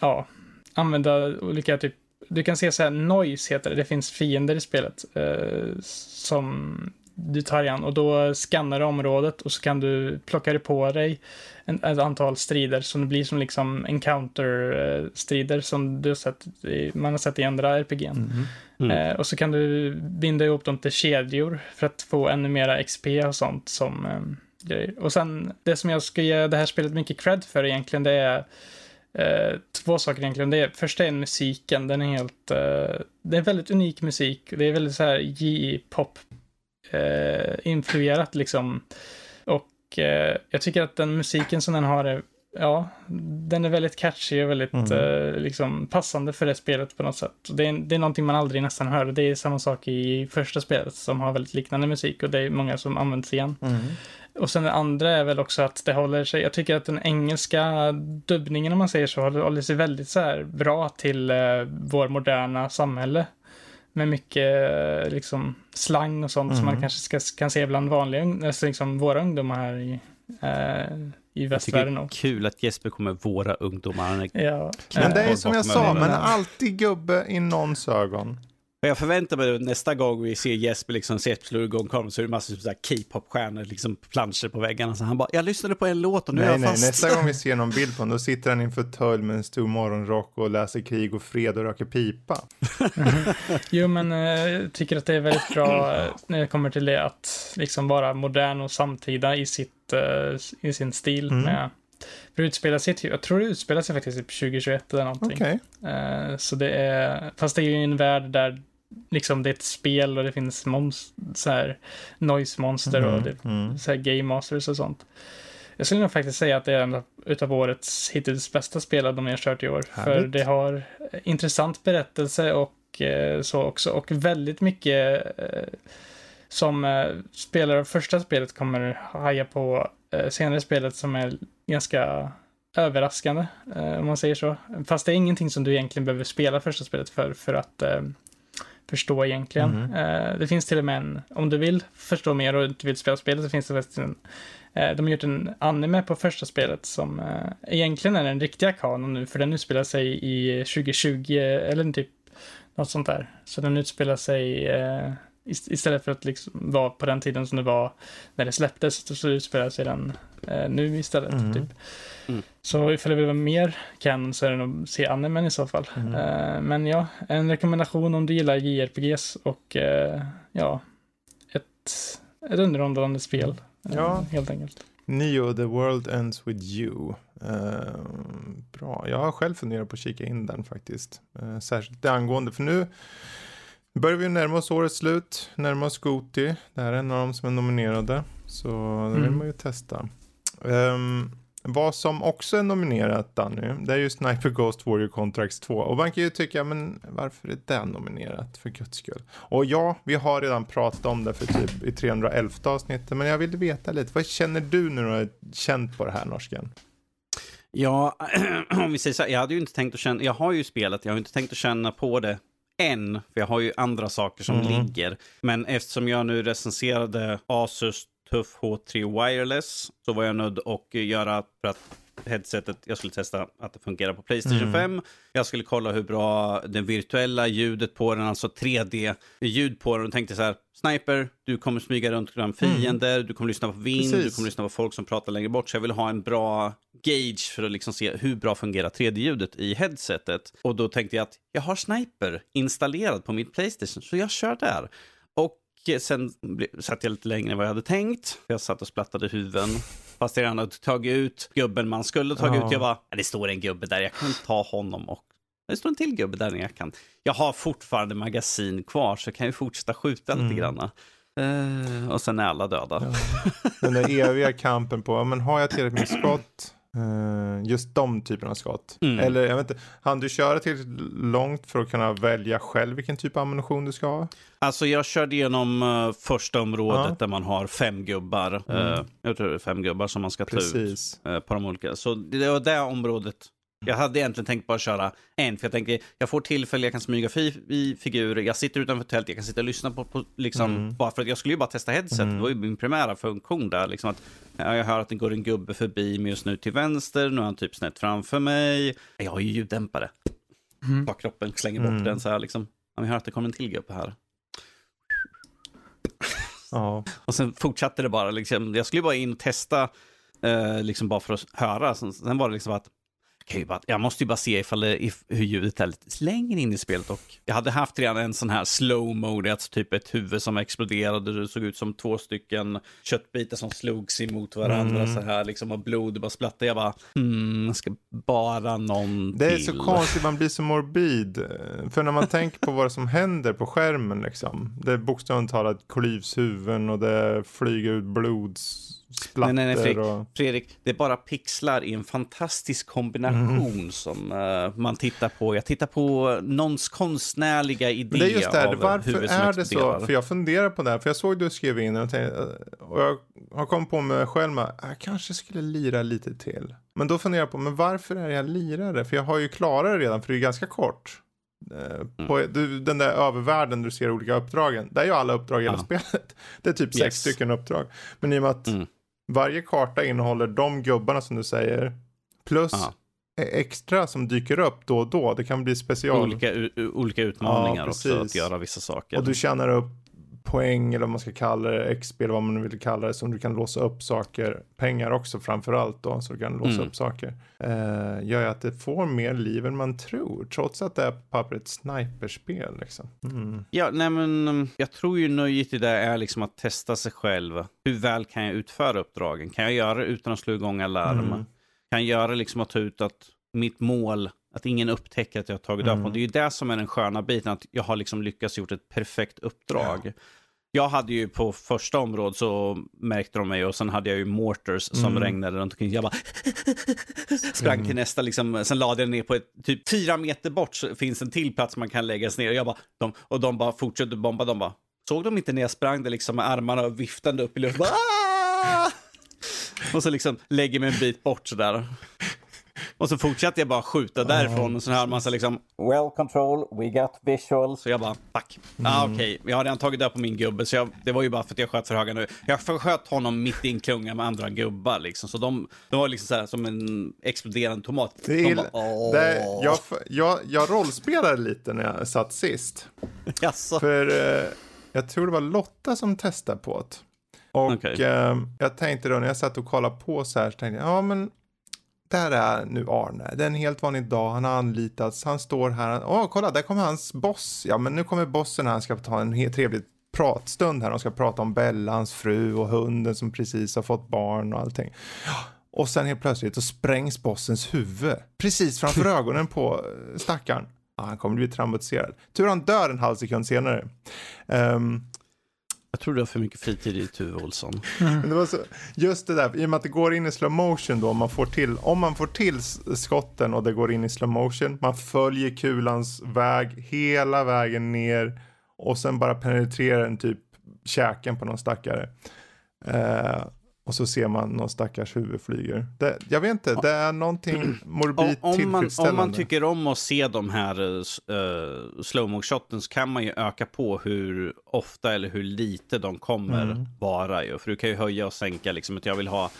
ja, använda olika typ du kan se så här, noise heter det, det finns fiender i spelet eh, som du tar igen och då skannar du området och så kan du plocka på dig en, ett antal strider som det blir som liksom encounter-strider som du har sett, man har sett i andra RPG. Mm. Mm. Eh, och så kan du binda ihop dem till kedjor för att få ännu mera XP och sånt som eh, grejer. Och sen det som jag ska ge det här spelet mycket cred för egentligen, det är eh, två saker egentligen. Det är, första är musiken, den är helt, eh, det är väldigt unik musik. Det är väldigt så här J-pop eh, influerat liksom. Och eh, jag tycker att den musiken som den har är ja, den är väldigt catchy och väldigt mm. liksom passande för det spelet på något sätt. Det är, det är någonting man aldrig nästan hör. Det är samma sak i första spelet som har väldigt liknande musik och det är många som används igen. Mm. Och sen det andra är väl också att det håller sig, jag tycker att den engelska dubbningen om man säger så, håller sig väldigt så här bra till eh, vår moderna samhälle. Med mycket eh, liksom slang och sånt mm. som man kanske ska, kan se bland vanliga, alltså liksom våra ungdomar här i, eh, i västvärlden. Jag tycker det är kul att Jesper kommer våra ungdomar. Ja. Men det är som jag sa, men alltid gubbe i någons ögon. Jag förväntar mig nästa gång vi ser Jesper liksom slå igång kameran så är det massor av K-pop-stjärnor, liksom planscher på väggarna. Så han bara, jag lyssnade på en låt och nu nej, är jag fast. Nej, nästa gång vi ser *laughs* någon bild på honom, då sitter han inför fåtölj med en stor morgonrock och läser krig och fred och röker pipa. *laughs* jo, men eh, jag tycker att det är väldigt bra eh, när det kommer till det att liksom vara modern och samtida i, sitt, uh, i sin stil. Mm. Med, för det utspelar sig, jag tror det utspelar sig faktiskt typ 2021 eller någonting. Okay. Så det är, fast det är ju en värld där liksom det är ett spel och det finns mons så här noise monster mm, och det, mm. så här game masters och sånt. Jag skulle nog faktiskt säga att det är en utav årets hittills bästa spel de har kört i år. Härligt. För det har intressant berättelse och eh, så också. Och väldigt mycket eh, som eh, spelare av första spelet kommer haja på eh, senare spelet som är ganska överraskande, eh, om man säger så. Fast det är ingenting som du egentligen behöver spela första spelet för, för att eh, förstå egentligen. Mhm. Eh, det finns till och med en, om du vill förstå mer och inte vill spela spelet så finns det faktiskt en, eh, de har gjort en anime på första spelet som eh, egentligen är den riktiga kanon nu, för den utspelar sig i 2020 eller typ något sånt där. Så den utspelar sig istället för att liksom vara på den tiden som det var när det släpptes, så- så utspelar sig den eh, nu istället. Mhm. Typ. Mm. Så ifall du vill vara mer canon så är det nog att se animen i så fall. Mhm. Eh, men ja, en rekommendation om du gillar JRPGs och eh, ja, ett, ett underhållande spel. eh, Ja. Helt enkelt. Neo, The World Ends With You. Eh, bra, jag har själv funderat på att kika in den faktiskt. Eh, särskilt det angående, för nu börjar vi närma oss årets slut, närma oss Goti. Det här är en av dem som är nominerade. Så det vill Mm. man ju testa. Ehm, vad som också är nominerat Danny, det är ju Sniper Ghost Warrior Contracts 2. Och man kan ju tycka, men varför är det nominerat för guds skull? Och ja, vi har redan pratat om det för typ i 311 avsnittet, men jag ville veta lite, vad känner du när du har känt på det här norsken? Ja, *clears throat* om vi säger så här, jag hade ju inte tänkt att känna, jag har ju spelet, jag har inte tänkt att känna på det än, för jag har ju andra saker som Mm. ligger. Men eftersom jag nu recenserade Asus Tuff H3 Wireless så var jag nödd att göra för att headsetet, jag skulle testa att det fungerar på Playstation Mm. 5. Jag skulle kolla hur bra det virtuella ljudet på den, alltså 3D-ljud på den och tänkte så här, Sniper, du kommer smyga runt bland fiender, du kommer lyssna på vind, du Mm. Precis. kommer lyssna på folk som pratar längre bort. Så jag vill ha en bra gauge för att liksom se hur bra fungerar 3D-ljudet i headsetet. Och då tänkte jag att jag har Sniper installerad på mitt Playstation, så jag kör där. Och sen satt jag lite längre än vad jag hade tänkt. Jag satt och splattade huvuden. Fast jag redan hade tagit ut gubben man skulle tagit Ja. ut. Jag bara, "Ja, det står en gubbe där, jag kan ta honom och det står en till gubbe där jag kan. Jag har fortfarande magasin kvar så jag kan ju fortsätta skjuta Mm. lite grann. Eh, och sen är alla döda. Den där eviga kampen på, ja, men har jag tillräckligt med skott? Eh, just de typerna av skott. Mm. Eller jag vet inte, hann du köra tillräckligt långt för att kunna välja själv vilken typ av ammunition du ska ha? Alltså jag körde igenom eh, första området Ja. där man har fem gubbar. Mm. Eh, jag tror det är fem gubbar som man ska ta ut Precis. eh, på de olika. Så det var det området. Jag hade egentligen tänkt bara köra en, för jag tänkte jag får tillfälle, jag kan smyga i figurer, jag sitter utanför tält, jag kan sitta och lyssna på, på liksom, Mm. bara för att jag skulle ju bara testa headset, Mm. det var ju min primära funktion där, liksom att ja, jag hör att det går en gubbe förbi mig just nu till vänster, nu är han typ snett framför mig, jag har ju ljuddämpare, Mm. ta kroppen, slänger bort Mm. den så här liksom, ja, jag hör att det kommer en till gubbe här. Ja. Och sen fortsatte det bara. Liksom, jag skulle bara in och testa, eh, liksom bara för att höra. Sen, sen var det liksom att kan ju bara, jag måste ju bara se ifall det, if, hur ljudet är lite längre in i spelet. Och jag hade haft redan en sån här slow mode, alltså typ ett huvud som exploderade. Det såg ut som två stycken köttbitar som slogs emot varandra Mm. så här liksom och blod bara splattade. Jag bara, hmm, jag ska bara någon Det är till. så konstigt, man blir så morbid. För när man *laughs* tänker på vad som händer på skärmen liksom. Det är bokstavligt talat klyvs huvuden och det flyger ut blodsplatter. Nej, nej, nej, Fredrik. och... Fredrik, det är bara pixlar i en fantastisk kombination Mm. som eh, man tittar på. Jag tittar på någons konstnärliga idé det är just det, här, varför är det så? För jag funderar på det här, för jag såg du skrev in och, tänkte, eh, och jag har kommit på mig själv med jag kanske skulle lira lite till. Men då funderar jag på, men varför är jag lirare? För jag har ju klarat det redan, för det är ganska kort. Eh, På, du, den där övervärlden du ser olika uppdragen, där är ju alla uppdrag i hela Ja. spelet. *laughs* Det är typ sex Yes. stycken uppdrag. Men i och med att Mm. Varje karta innehåller de gubbarna som du säger, plus Ja. extra som dyker upp då och då. Det kan bli special. Olika, olika utmaningar Ja, också, att göra vissa saker. Och du tjänar upp poäng eller vad man ska kalla det, XP eller vad man vill kalla det, som du kan låsa upp saker, pengar också framför allt då, så du kan låsa Mm. upp saker. Eh, gör ju att det får mer liv än man tror, trots att det är på pappret ett sniperspel liksom. Mm. Ja, nej men um, jag tror ju nöjet i det är liksom att testa sig själv. Hur väl kan jag utföra uppdragen? Kan jag göra det utan att slå igång alarm? Mm. Kan jag göra det liksom att ta ut att mitt mål, att ingen upptäcker att jag har tagit Mm. upp honom. Det är ju det som är den sköna biten, att jag har liksom lyckats gjort ett perfekt uppdrag. Jag hade ju på första området så märkte de mig och sen hade jag ju mortars som mm. regnade runt omkring. Jag bara *laughs* sprang till nästa, liksom, sen lade jag ner på ett, typ fyra meter bort så finns en till plats man kan läggas ner. Och, jag bara, de, och de bara fortsatte bomba, de bara, såg de inte när jag sprang där liksom med armarna viftande upp i luften? *laughs* och så liksom lägger mig en bit bort sådär. *laughs* Och så fortsatte jag bara skjuta därifrån och så hör man så liksom Well control, we got visual. Så jag bara fuck. Mm. Ah, Okej, okay. jag har redan tagit död på min gubbe så jag, det var ju bara för att jag sköt för höga nu. Jag sköt honom mitt i en klunga med andra gubbar liksom. Så de, de var liksom så här, som en exploderande tomat. Det är, bara, det, jag, jag, jag rollspelade lite när jag satt sist. *laughs* Jaså? För eh, jag tror det var Lotta som testade på det. Och okay. eh, jag tänkte då när jag satt och kollade på så här så tänkte jag, ja men där är nu Arne. Det är en helt vanlig dag. Han har anlitats. Han står här. Åh, kolla, där kommer hans boss. Ja, men nu kommer bossen här. Han ska ta en helt trevlig pratstund här. De ska prata om Bella, hans fru och hunden som precis har fått barn och allting. Och sen helt plötsligt så sprängs bossens huvud. Precis framför *laughs* ögonen på eh, stackaren. Ja, han kommer bli traumatiserad. Tur han dör en halv sekund senare. Um, jag tror du har för mycket fritid i Tuve Olsson. Mm. det var så, just det där, i och med att det går in i slow motion då, man får till, om man får till skotten och det går in i slow motion, man följer kulans väg hela vägen ner och sen bara penetrerar den typ käken på någon stackare. Eh, och så ser man någon stackars huvud flyger. Det, jag vet inte, det är någonting *clears throat* morbid om, om man, om man tycker om att se de här uh, eh, slow shotten så kan man ju öka på hur ofta eller hur lite de kommer mm. vara. Ju. För du kan ju höja och sänka liksom att jag vill ha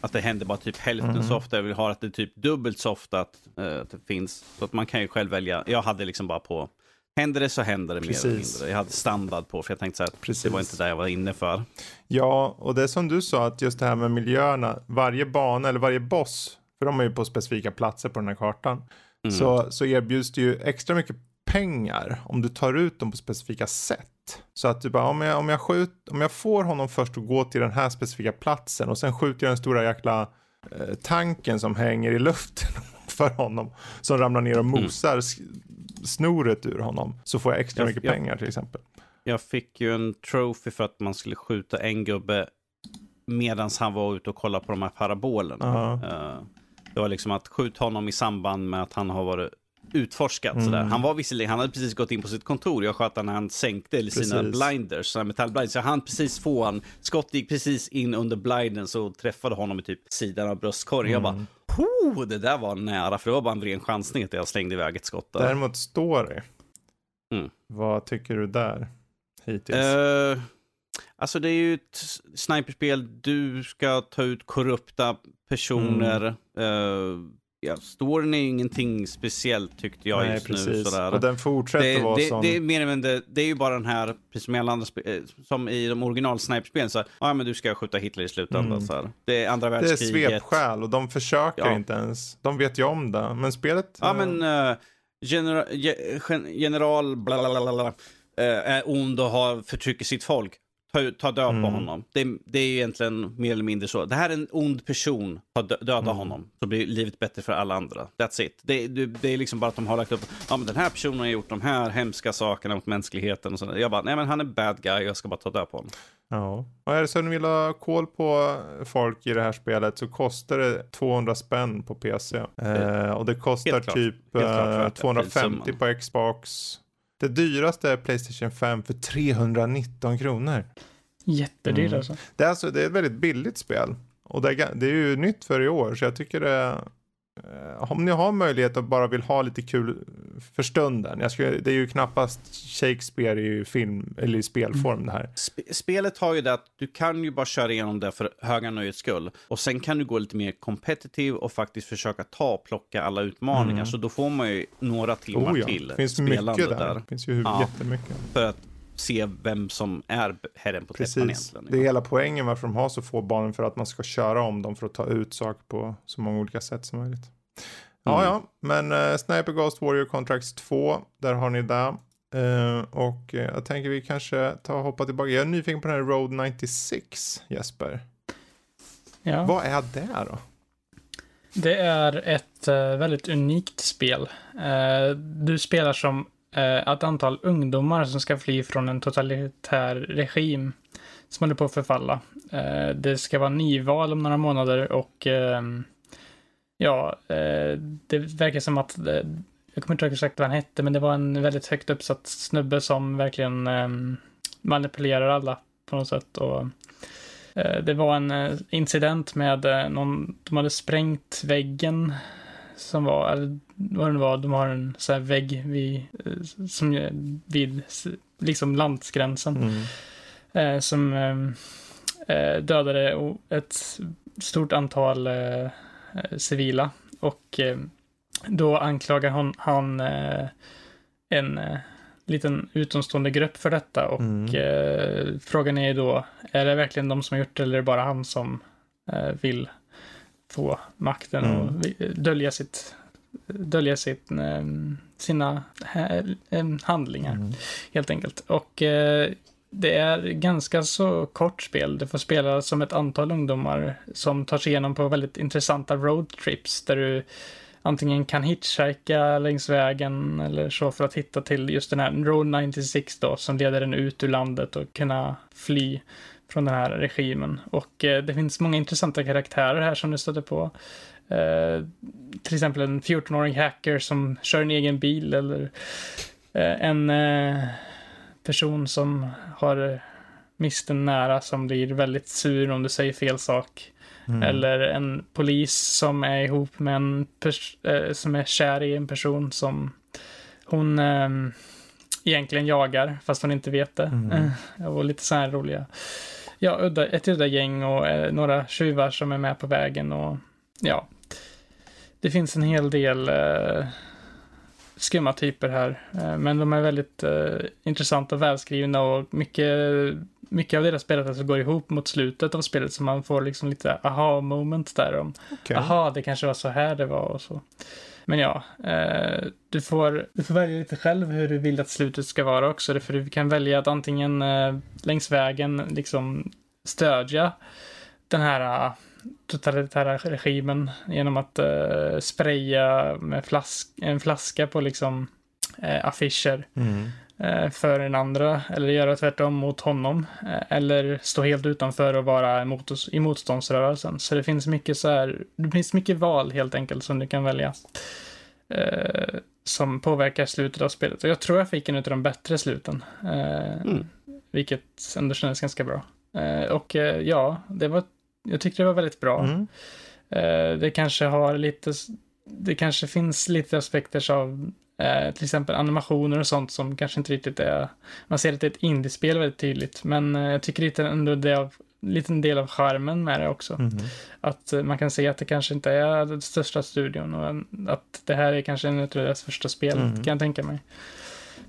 att det händer bara typ hälften mm. så ofta. Jag vill ha att det är typ dubbelt så ofta att, uh, att det finns. Så att man kan ju själv välja. Jag hade liksom bara på Händer det så händer det Precis. mer eller mindre. Jag hade standard på för jag tänkte så här, Precis. det var inte det jag var inne för. Ja, och det är som du sa att just det här med miljöerna, varje bana eller varje boss, för de är ju på specifika platser på den här kartan, mm. så, så erbjuds det ju extra mycket pengar om du tar ut dem på specifika sätt. Så att du bara, om jag, om jag, skjut, om jag får honom först att gå till den här specifika platsen och sen skjuter jag den stora jäkla eh, tanken som hänger i luften *laughs* för honom som ramlar ner och mm. mosar mm snoret ur honom så får jag extra jag, mycket jag, pengar till exempel. Jag fick ju en trophy för att man skulle skjuta en gubbe medan han var ute och kollade på de här parabolerna. Uh -huh. uh, det var liksom att skjuta honom i samband med att han har varit utforskat. Mm. Sådär. Han var visserligen, han hade precis gått in på sitt kontor. Jag sköt när han sänkte sina blinders, sina metallblinders. Så han precis få han, skottet gick precis in under blinden så träffade honom i typ sidan av bröstkorgen. Mm. Jag bara, Ho, det där var nära, för det var bara en ren chansning att jag slängde iväg ett skott där. Däremot story. Mm. Vad tycker du där? Hittills? Uh, alltså det är ju ett sniperspel. Du ska ta ut korrupta personer. Mm. Uh, ja, storyn är ju ingenting speciellt tyckte jag Nej, just precis. nu. Sådär. Och den fortsätter det, vara det, som... Det är mer men det, det är ju bara den här, precis som i alla andra eh, som i de original sniperspelen, så ja men du ska skjuta Hitler i slutändan. Mm. Så. Det är andra världskriget. Det är svepskäl och de försöker ja. inte ens. De vet ju om det, men spelet... Ja men uh, genera, general bla bla bla, bla uh, är ond och har förtrycker sitt folk ta, ta död mm. på honom. Det, det, är egentligen mer eller mindre så. Det här är en ond person, ta döda mm. honom. Så blir livet bättre för alla andra. That's it. Det, det, det, är liksom bara att de har lagt upp, ja men den här personen har gjort de här hemska sakerna mot mänskligheten. Och så. Jag bara, nej men han är bad guy, jag ska bara ta död på honom. Ja, och är det så att ni vill ha koll på folk i det här spelet så kostar det 200 spänn på PC. Eh, och det kostar typ eh, 250 på Xbox. Det dyraste är Playstation 5 för 319 kronor. Jättedyrt mm. alltså. Det är, alltså. det är ett väldigt billigt spel. Och det är, det är ju nytt för i år, så jag tycker det om ni har möjlighet och bara vill ha lite kul för stunden. Jag skulle, det är ju knappast Shakespeare i film eller i spelform det här. Sp spelet har ju det att du kan ju bara köra igenom det för höga nöjets skull. Och sen kan du gå lite mer competitive och faktiskt försöka ta och plocka alla utmaningar. Mm. Så då får man ju några timmar oh ja. till. Det finns mycket där. där. Det finns ju ja. jättemycket. För att se vem som är herren på Precis. täppan egentligen. Det är hela poängen varför de har så få banor för att man ska köra om dem för att ta ut saker på så många olika sätt som möjligt. Ja, mm. ja, men uh, Sniper Ghost Warrior Contracts 2, där har ni det. Uh, och uh, jag tänker vi kanske ta och hoppa tillbaka. Jag är nyfiken på den här Road 96, Jesper. Ja. Vad är det då? Det är ett väldigt unikt spel. du spelar som Eh, ett antal ungdomar som ska fly från en totalitär regim som håller på att förfalla. Eh, det ska vara nyval om några månader och ehm, ja, eh, det verkar som att jag kommer inte ihåg exakt vad han hette, men det var en väldigt högt uppsatt snubbe som verkligen ehm, manipulerar alla på något sätt. Och, det var en incident med någon, de hade sprängt väggen som var, eller vad det var, de har en sån här vägg vid, eh, som vid liksom landsgränsen. Mm. Eh, som eh, dödade ett stort antal eh, civila. Och eh, då anklagar hon, han eh, en eh, liten utomstående grupp för detta. Och Mm. frågan är ju då, är det verkligen de som har gjort det eller är det bara han som vill få makten Mm. och dölja sitt dölja sitt, eh, sina eh, handlingar Mm. helt enkelt. Och eh, det är ganska så kort spel. Du får spela som ett antal ungdomar som tar sig igenom på väldigt intressanta roadtrips där du antingen kan hitchhika längs vägen eller så för att hitta till just den här Road 96 då som leder en ut ur landet och kunna fly från den här regimen. Och eh, det finns många intressanta karaktärer här som du stöter på. Eh, till exempel en 14-årig hacker som kör en egen bil eller eh, en eh, person som har mist en nära som blir väldigt sur om du säger fel sak. Mm. Eller en polis som är ihop med en eh, som är kär i en person som hon eh, egentligen jagar fast hon inte vet det. Mm. *laughs* Och lite så här roliga. Ja, udda, ett udda gäng och eh, några tjuvar som är med på vägen och ja. Det finns en hel del eh, skumma typer här. Eh, men de är väldigt eh, intressanta och välskrivna och mycket, mycket av deras berättelser går ihop mot slutet av spelet så man får liksom lite aha moment där om Okej. aha, det kanske var så här det var och så. Men ja, eh, du, får, du får välja lite själv hur du vill att slutet ska vara också. För du kan välja att antingen eh, längs vägen liksom stödja den här eh, totalitära regimen genom att eh, spraya med flask, en flaska på liksom eh, affischer Mm eh, för den andra eller göra tvärtom mot honom eh, eller stå helt utanför och vara emot, i motståndsrörelsen. Så det finns mycket så här, det finns mycket val helt enkelt som du kan välja. Eh, som påverkar slutet av spelet. Och jag tror jag fick en av de bättre sluten. Eh, Mm. Vilket ändå kändes ganska bra. Eh, och eh, ja, det var, jag tyckte det var väldigt bra. Mm. Det kanske har lite, det kanske finns lite aspekter av eh, till exempel animationer och sånt som kanske inte riktigt är, man ser att det är ett indiespel väldigt tydligt, men eh, jag tycker lite ändå det är en liten del av charmen med det också. Mm. Att eh, man kan se att det kanske inte är den största studion och att det här är kanske en av deras första spel, Mm. kan jag tänka mig.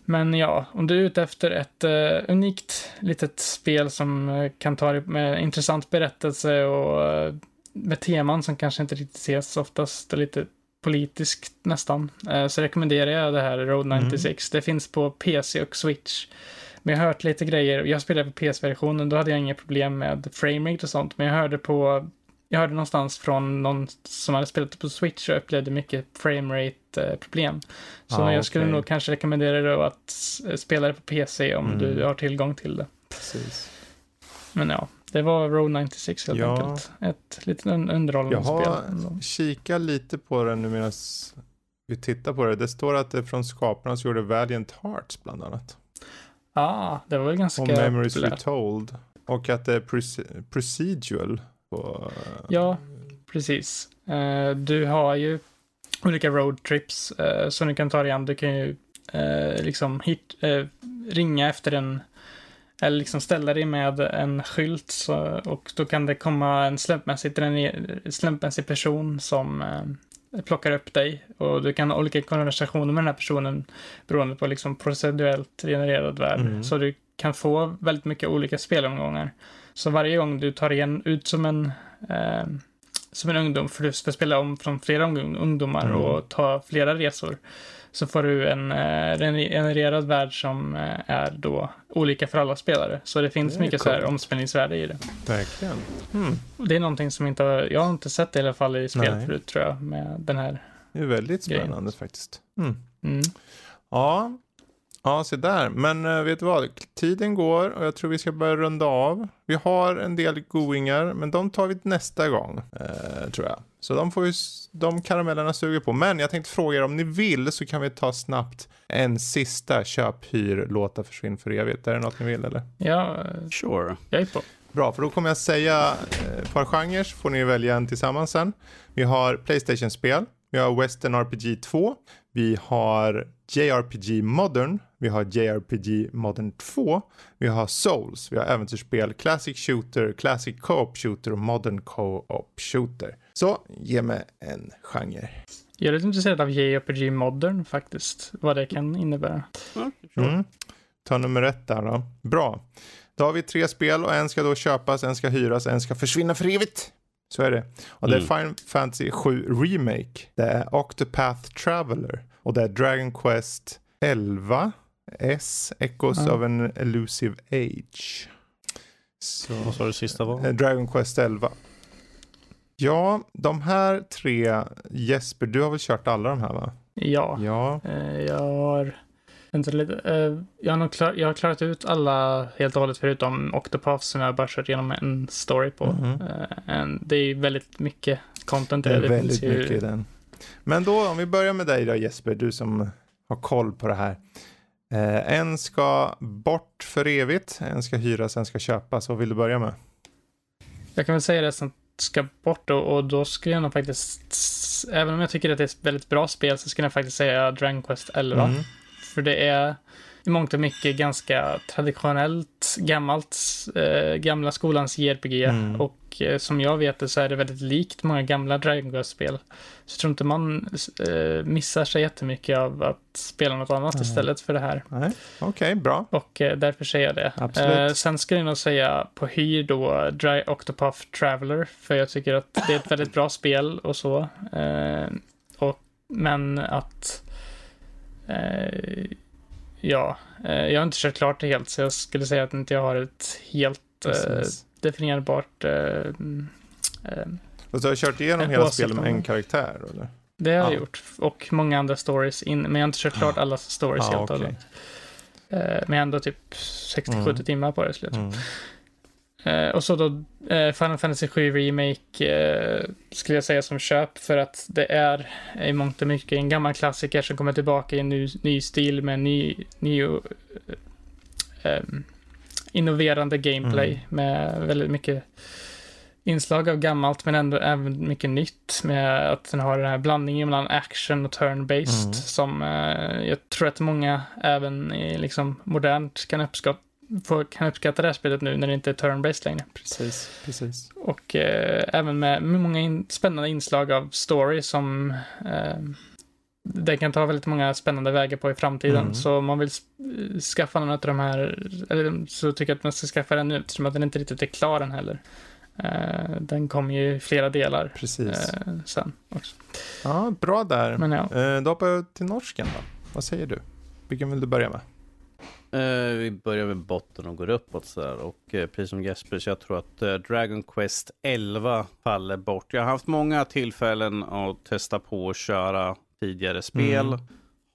Men ja, om du är ute efter ett eh, unikt litet spel som eh, kan ta dig med intressant berättelse och eh, med teman som kanske inte riktigt ses oftast, och lite politiskt nästan, eh, så rekommenderar jag det här Road 96. Det finns på PC och Switch. Men jag har hört lite grejer, jag spelade på PS-versionen, då hade jag inga problem med framerate och sånt, men jag hörde på jag hörde någonstans från någon som hade spelat på Switch och upplevde mycket framerate-problem. Så Ah, jag skulle okej. nog kanske rekommendera dig att spela det på PC om Mm. du har tillgång till det. Precis. Men ja, det var Road 96 helt Ja. enkelt. Ett litet un- underhållande Jag spel. har kikat lite på den nu medan vi tittar på det. Det står att det är från skaparna som gjorde Valiant Hearts bland annat. Ah, det var väl ganska Och Memories populärt. Retold. Och att det är proce- procedural. På, Ja, precis. Eh, du har ju olika roadtrips uh, som du kan ta dig an. Du kan ju eh, liksom hit, eh, ringa efter en eller liksom ställa dig med en skylt så, och då kan det komma en slumpmässig, slumpmässig person som eh, plockar upp dig och du kan ha olika konversationer med den här personen beroende på liksom procedurellt genererad värld. Mm. Så du kan få väldigt mycket olika spelomgångar. Så varje gång du tar igen ut som en, eh, som en ungdom, för du ska spela om från flera ung- ungdomar Mm. och ta flera resor, så får du en eh, genererad värld som eh, är då olika för alla spelare. Så det finns Det mycket så här omspelningsvärde i det. Verkligen. Mm. Det är någonting som inte har, jag har inte sett det i alla fall i spel Nej. förut tror jag, med den här. Det är väldigt Grejen. spännande faktiskt. Mm. Mm. Ja, Ja, se där. Men uh, vet du vad? Tiden går och jag tror vi ska börja runda av. Vi har en del goingar, men de tar vi nästa gång, uh, tror jag. Så de får ju, de karamellerna suger på. Men jag tänkte fråga er om ni vill så kan vi ta snabbt en sista köp, hyr, låta försvinna för evigt. Är det något ni vill eller? Ja, sure. Jag är på. Bra, för då kommer jag säga ett par genrer så får ni välja en tillsammans sen. Vi har Playstation-spel, vi har Western RPG 2, vi har JRPG Modern, vi har JRPG Modern 2, vi har Souls, vi har äventyrsspel, Classic Shooter, Classic Co-op Shooter och Modern Co-op Shooter. Så, ge mig en genre. Jag är lite intresserad av JRPG Modern faktiskt, vad det kan innebära. Mm. Ta nummer ett där då. Bra. Då har vi tre spel och en ska då köpas, en ska hyras, en ska försvinna för evigt. Så är det. Och det är mm. Final Fantasy 7 Remake. Det är Octopath Traveler. Och det är Dragon Quest 11 S, Echoes mm. of an Elusive Age. Så, Vad sa du sista var? Eh, Dragon Quest 11. Ja, de här tre, Jesper, du har väl kört alla de här va? Ja. ja. Eh, jag har Vänta lite. Uh, jag, har klar, jag har klarat ut alla helt och hållet förutom Octopath som jag bara kört igenom en story på. Mm -hmm. det är väldigt mycket content det. är det väldigt ju... mycket i den. Men då om vi börjar med dig då Jesper, du som har koll på det här. En ska bort för evigt, en ska hyras, en ska köpas. Vad vill du börja med? Jag kan väl säga det som ska bort och, och då skulle jag nog faktiskt, även om jag tycker att det är ett väldigt bra spel så skulle jag faktiskt säga Dragon Quest 11. Mm. För det är i mångt och mycket ganska traditionellt, gammalt, eh, gamla skolans JRPG. Mm. Och eh, som jag vet det så är det väldigt likt många gamla Dragon Quest-spel. Så jag tror inte man eh, missar sig jättemycket av att spela något annat mm. istället för det här. Okej, okay, bra. Och eh, därför säger jag det. Absolut. sen skulle jag nog säga på hyr då Dry Octopath Traveler. För jag tycker att det är ett väldigt bra spel och så. Eh, och, men att Eh, ja, eh, jag har inte kört klart det helt, så jag skulle säga att inte jag har ett helt eh, definierbart och du har kört igenom hela spelet med en karaktär? Eller? Det har jag gjort. Och många andra stories in, men jag har inte kört klart alla stories ah, helt och okay. hållet. Men jag har ändå typ 60-70 mm. timmar på det skulle jag tro. Mm. Eh, och så då eh, Final Fantasy 7 Remake eh, skulle jag säga som köp för att det är i mångt och mycket en gammal klassiker som kommer tillbaka i en ny, ny stil med ny, ny eh, innoverande gameplay mm. med väldigt mycket inslag av gammalt men ändå även mycket nytt med att den har den här blandningen mellan action och turn-based mm. som eh, jag tror att många även i liksom modernt kan uppskatta får, kan uppskatta det här spelet nu när det inte är turn-based längre. Precis, precis. Och eh, även med, med många in, spännande inslag av story som eh, det kan ta väldigt många spännande vägar på i framtiden. Mm. Så om man vill skaffa någon av de här, eller så tycker jag att man ska skaffa den nu eftersom att den inte riktigt är klar än heller. Eh, den kommer ju i flera delar Precis. Eh, sen också. Ja, bra där. Men ja. Eh, då hoppar jag till norsken då. Vad säger du? Vilken vill du börja med? Uh, vi börjar med botten och går uppåt så här. Och uh, precis som Jesper, så jag tror att uh, Dragon Quest 11 faller bort. Jag har haft många tillfällen att testa på att köra tidigare spel. Mm.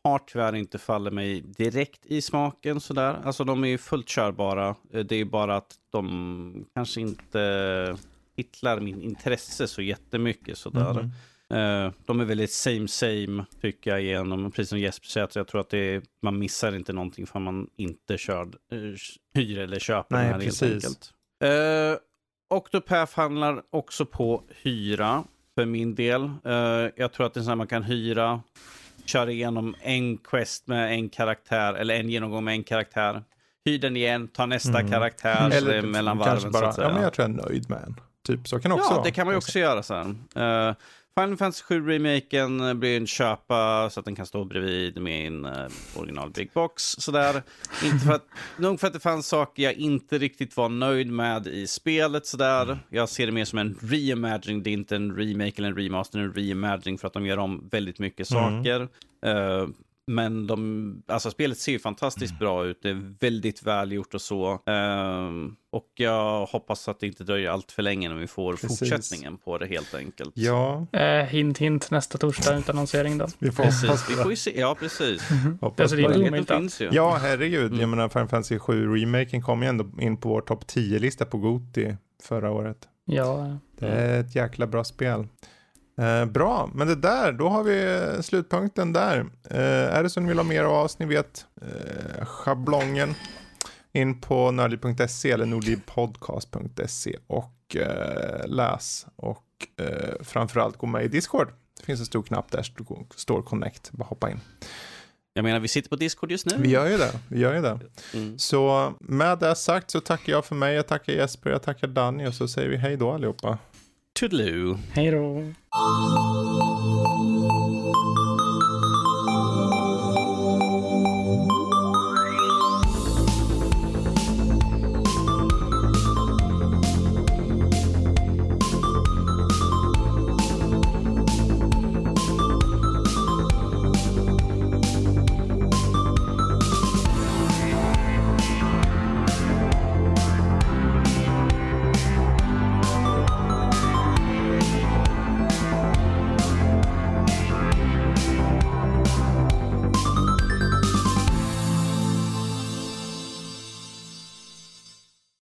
Har tyvärr inte fallit mig direkt i smaken sådär. Alltså de är ju fullt körbara. Det är bara att de kanske inte hittar min intresse så jättemycket sådär. Mm. Uh, de är väldigt same same tycker jag igenom. Precis som Jesper säger, jag tror att är, man missar inte någonting för man inte kör, uh, hyr eller köper Nej, den här precis. helt enkelt. Uh, Octopath handlar också på hyra för min del. Uh, jag tror att det är så här man kan hyra, köra igenom en quest med en karaktär eller en genomgång med en karaktär. Hyr den igen, ta nästa mm. karaktär eller mellan varven. Bara, så att säga. Ja, men jag tror jag är nöjd med en. Typ så kan också ja, vara. det kan man ju också göra sen. Uh, Final Fantasy 7 remaken blir en köpa så att den kan stå bredvid min uh, original Big Box. Sådär. Inte för att, nog för att det fanns saker jag inte riktigt var nöjd med i spelet. Sådär. Jag ser det mer som en reimagining. Det är inte en remake eller en remaster, en reimagining för att de gör om väldigt mycket mm. saker. Uh, men de, alltså spelet ser ju fantastiskt mm. bra ut. Det är väldigt välgjort och så. Um, och jag hoppas att det inte dröjer allt för länge när vi får Precis. fortsättningen på det helt enkelt. Ja. Eh, hint, hint, nästa torsdag utannonsering då. Vi får precis, vi får ju se. Ja, precis. Mm. Alltså, det är omöjligt finns ju. Ja, herregud. Mm. Jag menar, Final Fantasy 7 remaken kom ju ändå in på vår topp 10-lista på Goti förra året. Ja. Det är ett jäkla bra spel. Eh, bra, men det där, då har vi slutpunkten där. Eh, är det så ni vill ha mer av oss, ni vet eh, schablongen in på nördliv.se eller nordlivpodcast.se och eh, läs och eh, framförallt gå med i Discord. Det finns en stor knapp där står Connect, bara hoppa in. Jag menar, vi sitter på Discord just nu. Vi gör ju det. Vi gör ju det. Mm. Så med det sagt så tackar jag för mig, jag tackar Jesper, jag tackar Danny och så säger vi hej då allihopa. Toodaloo. Hej då.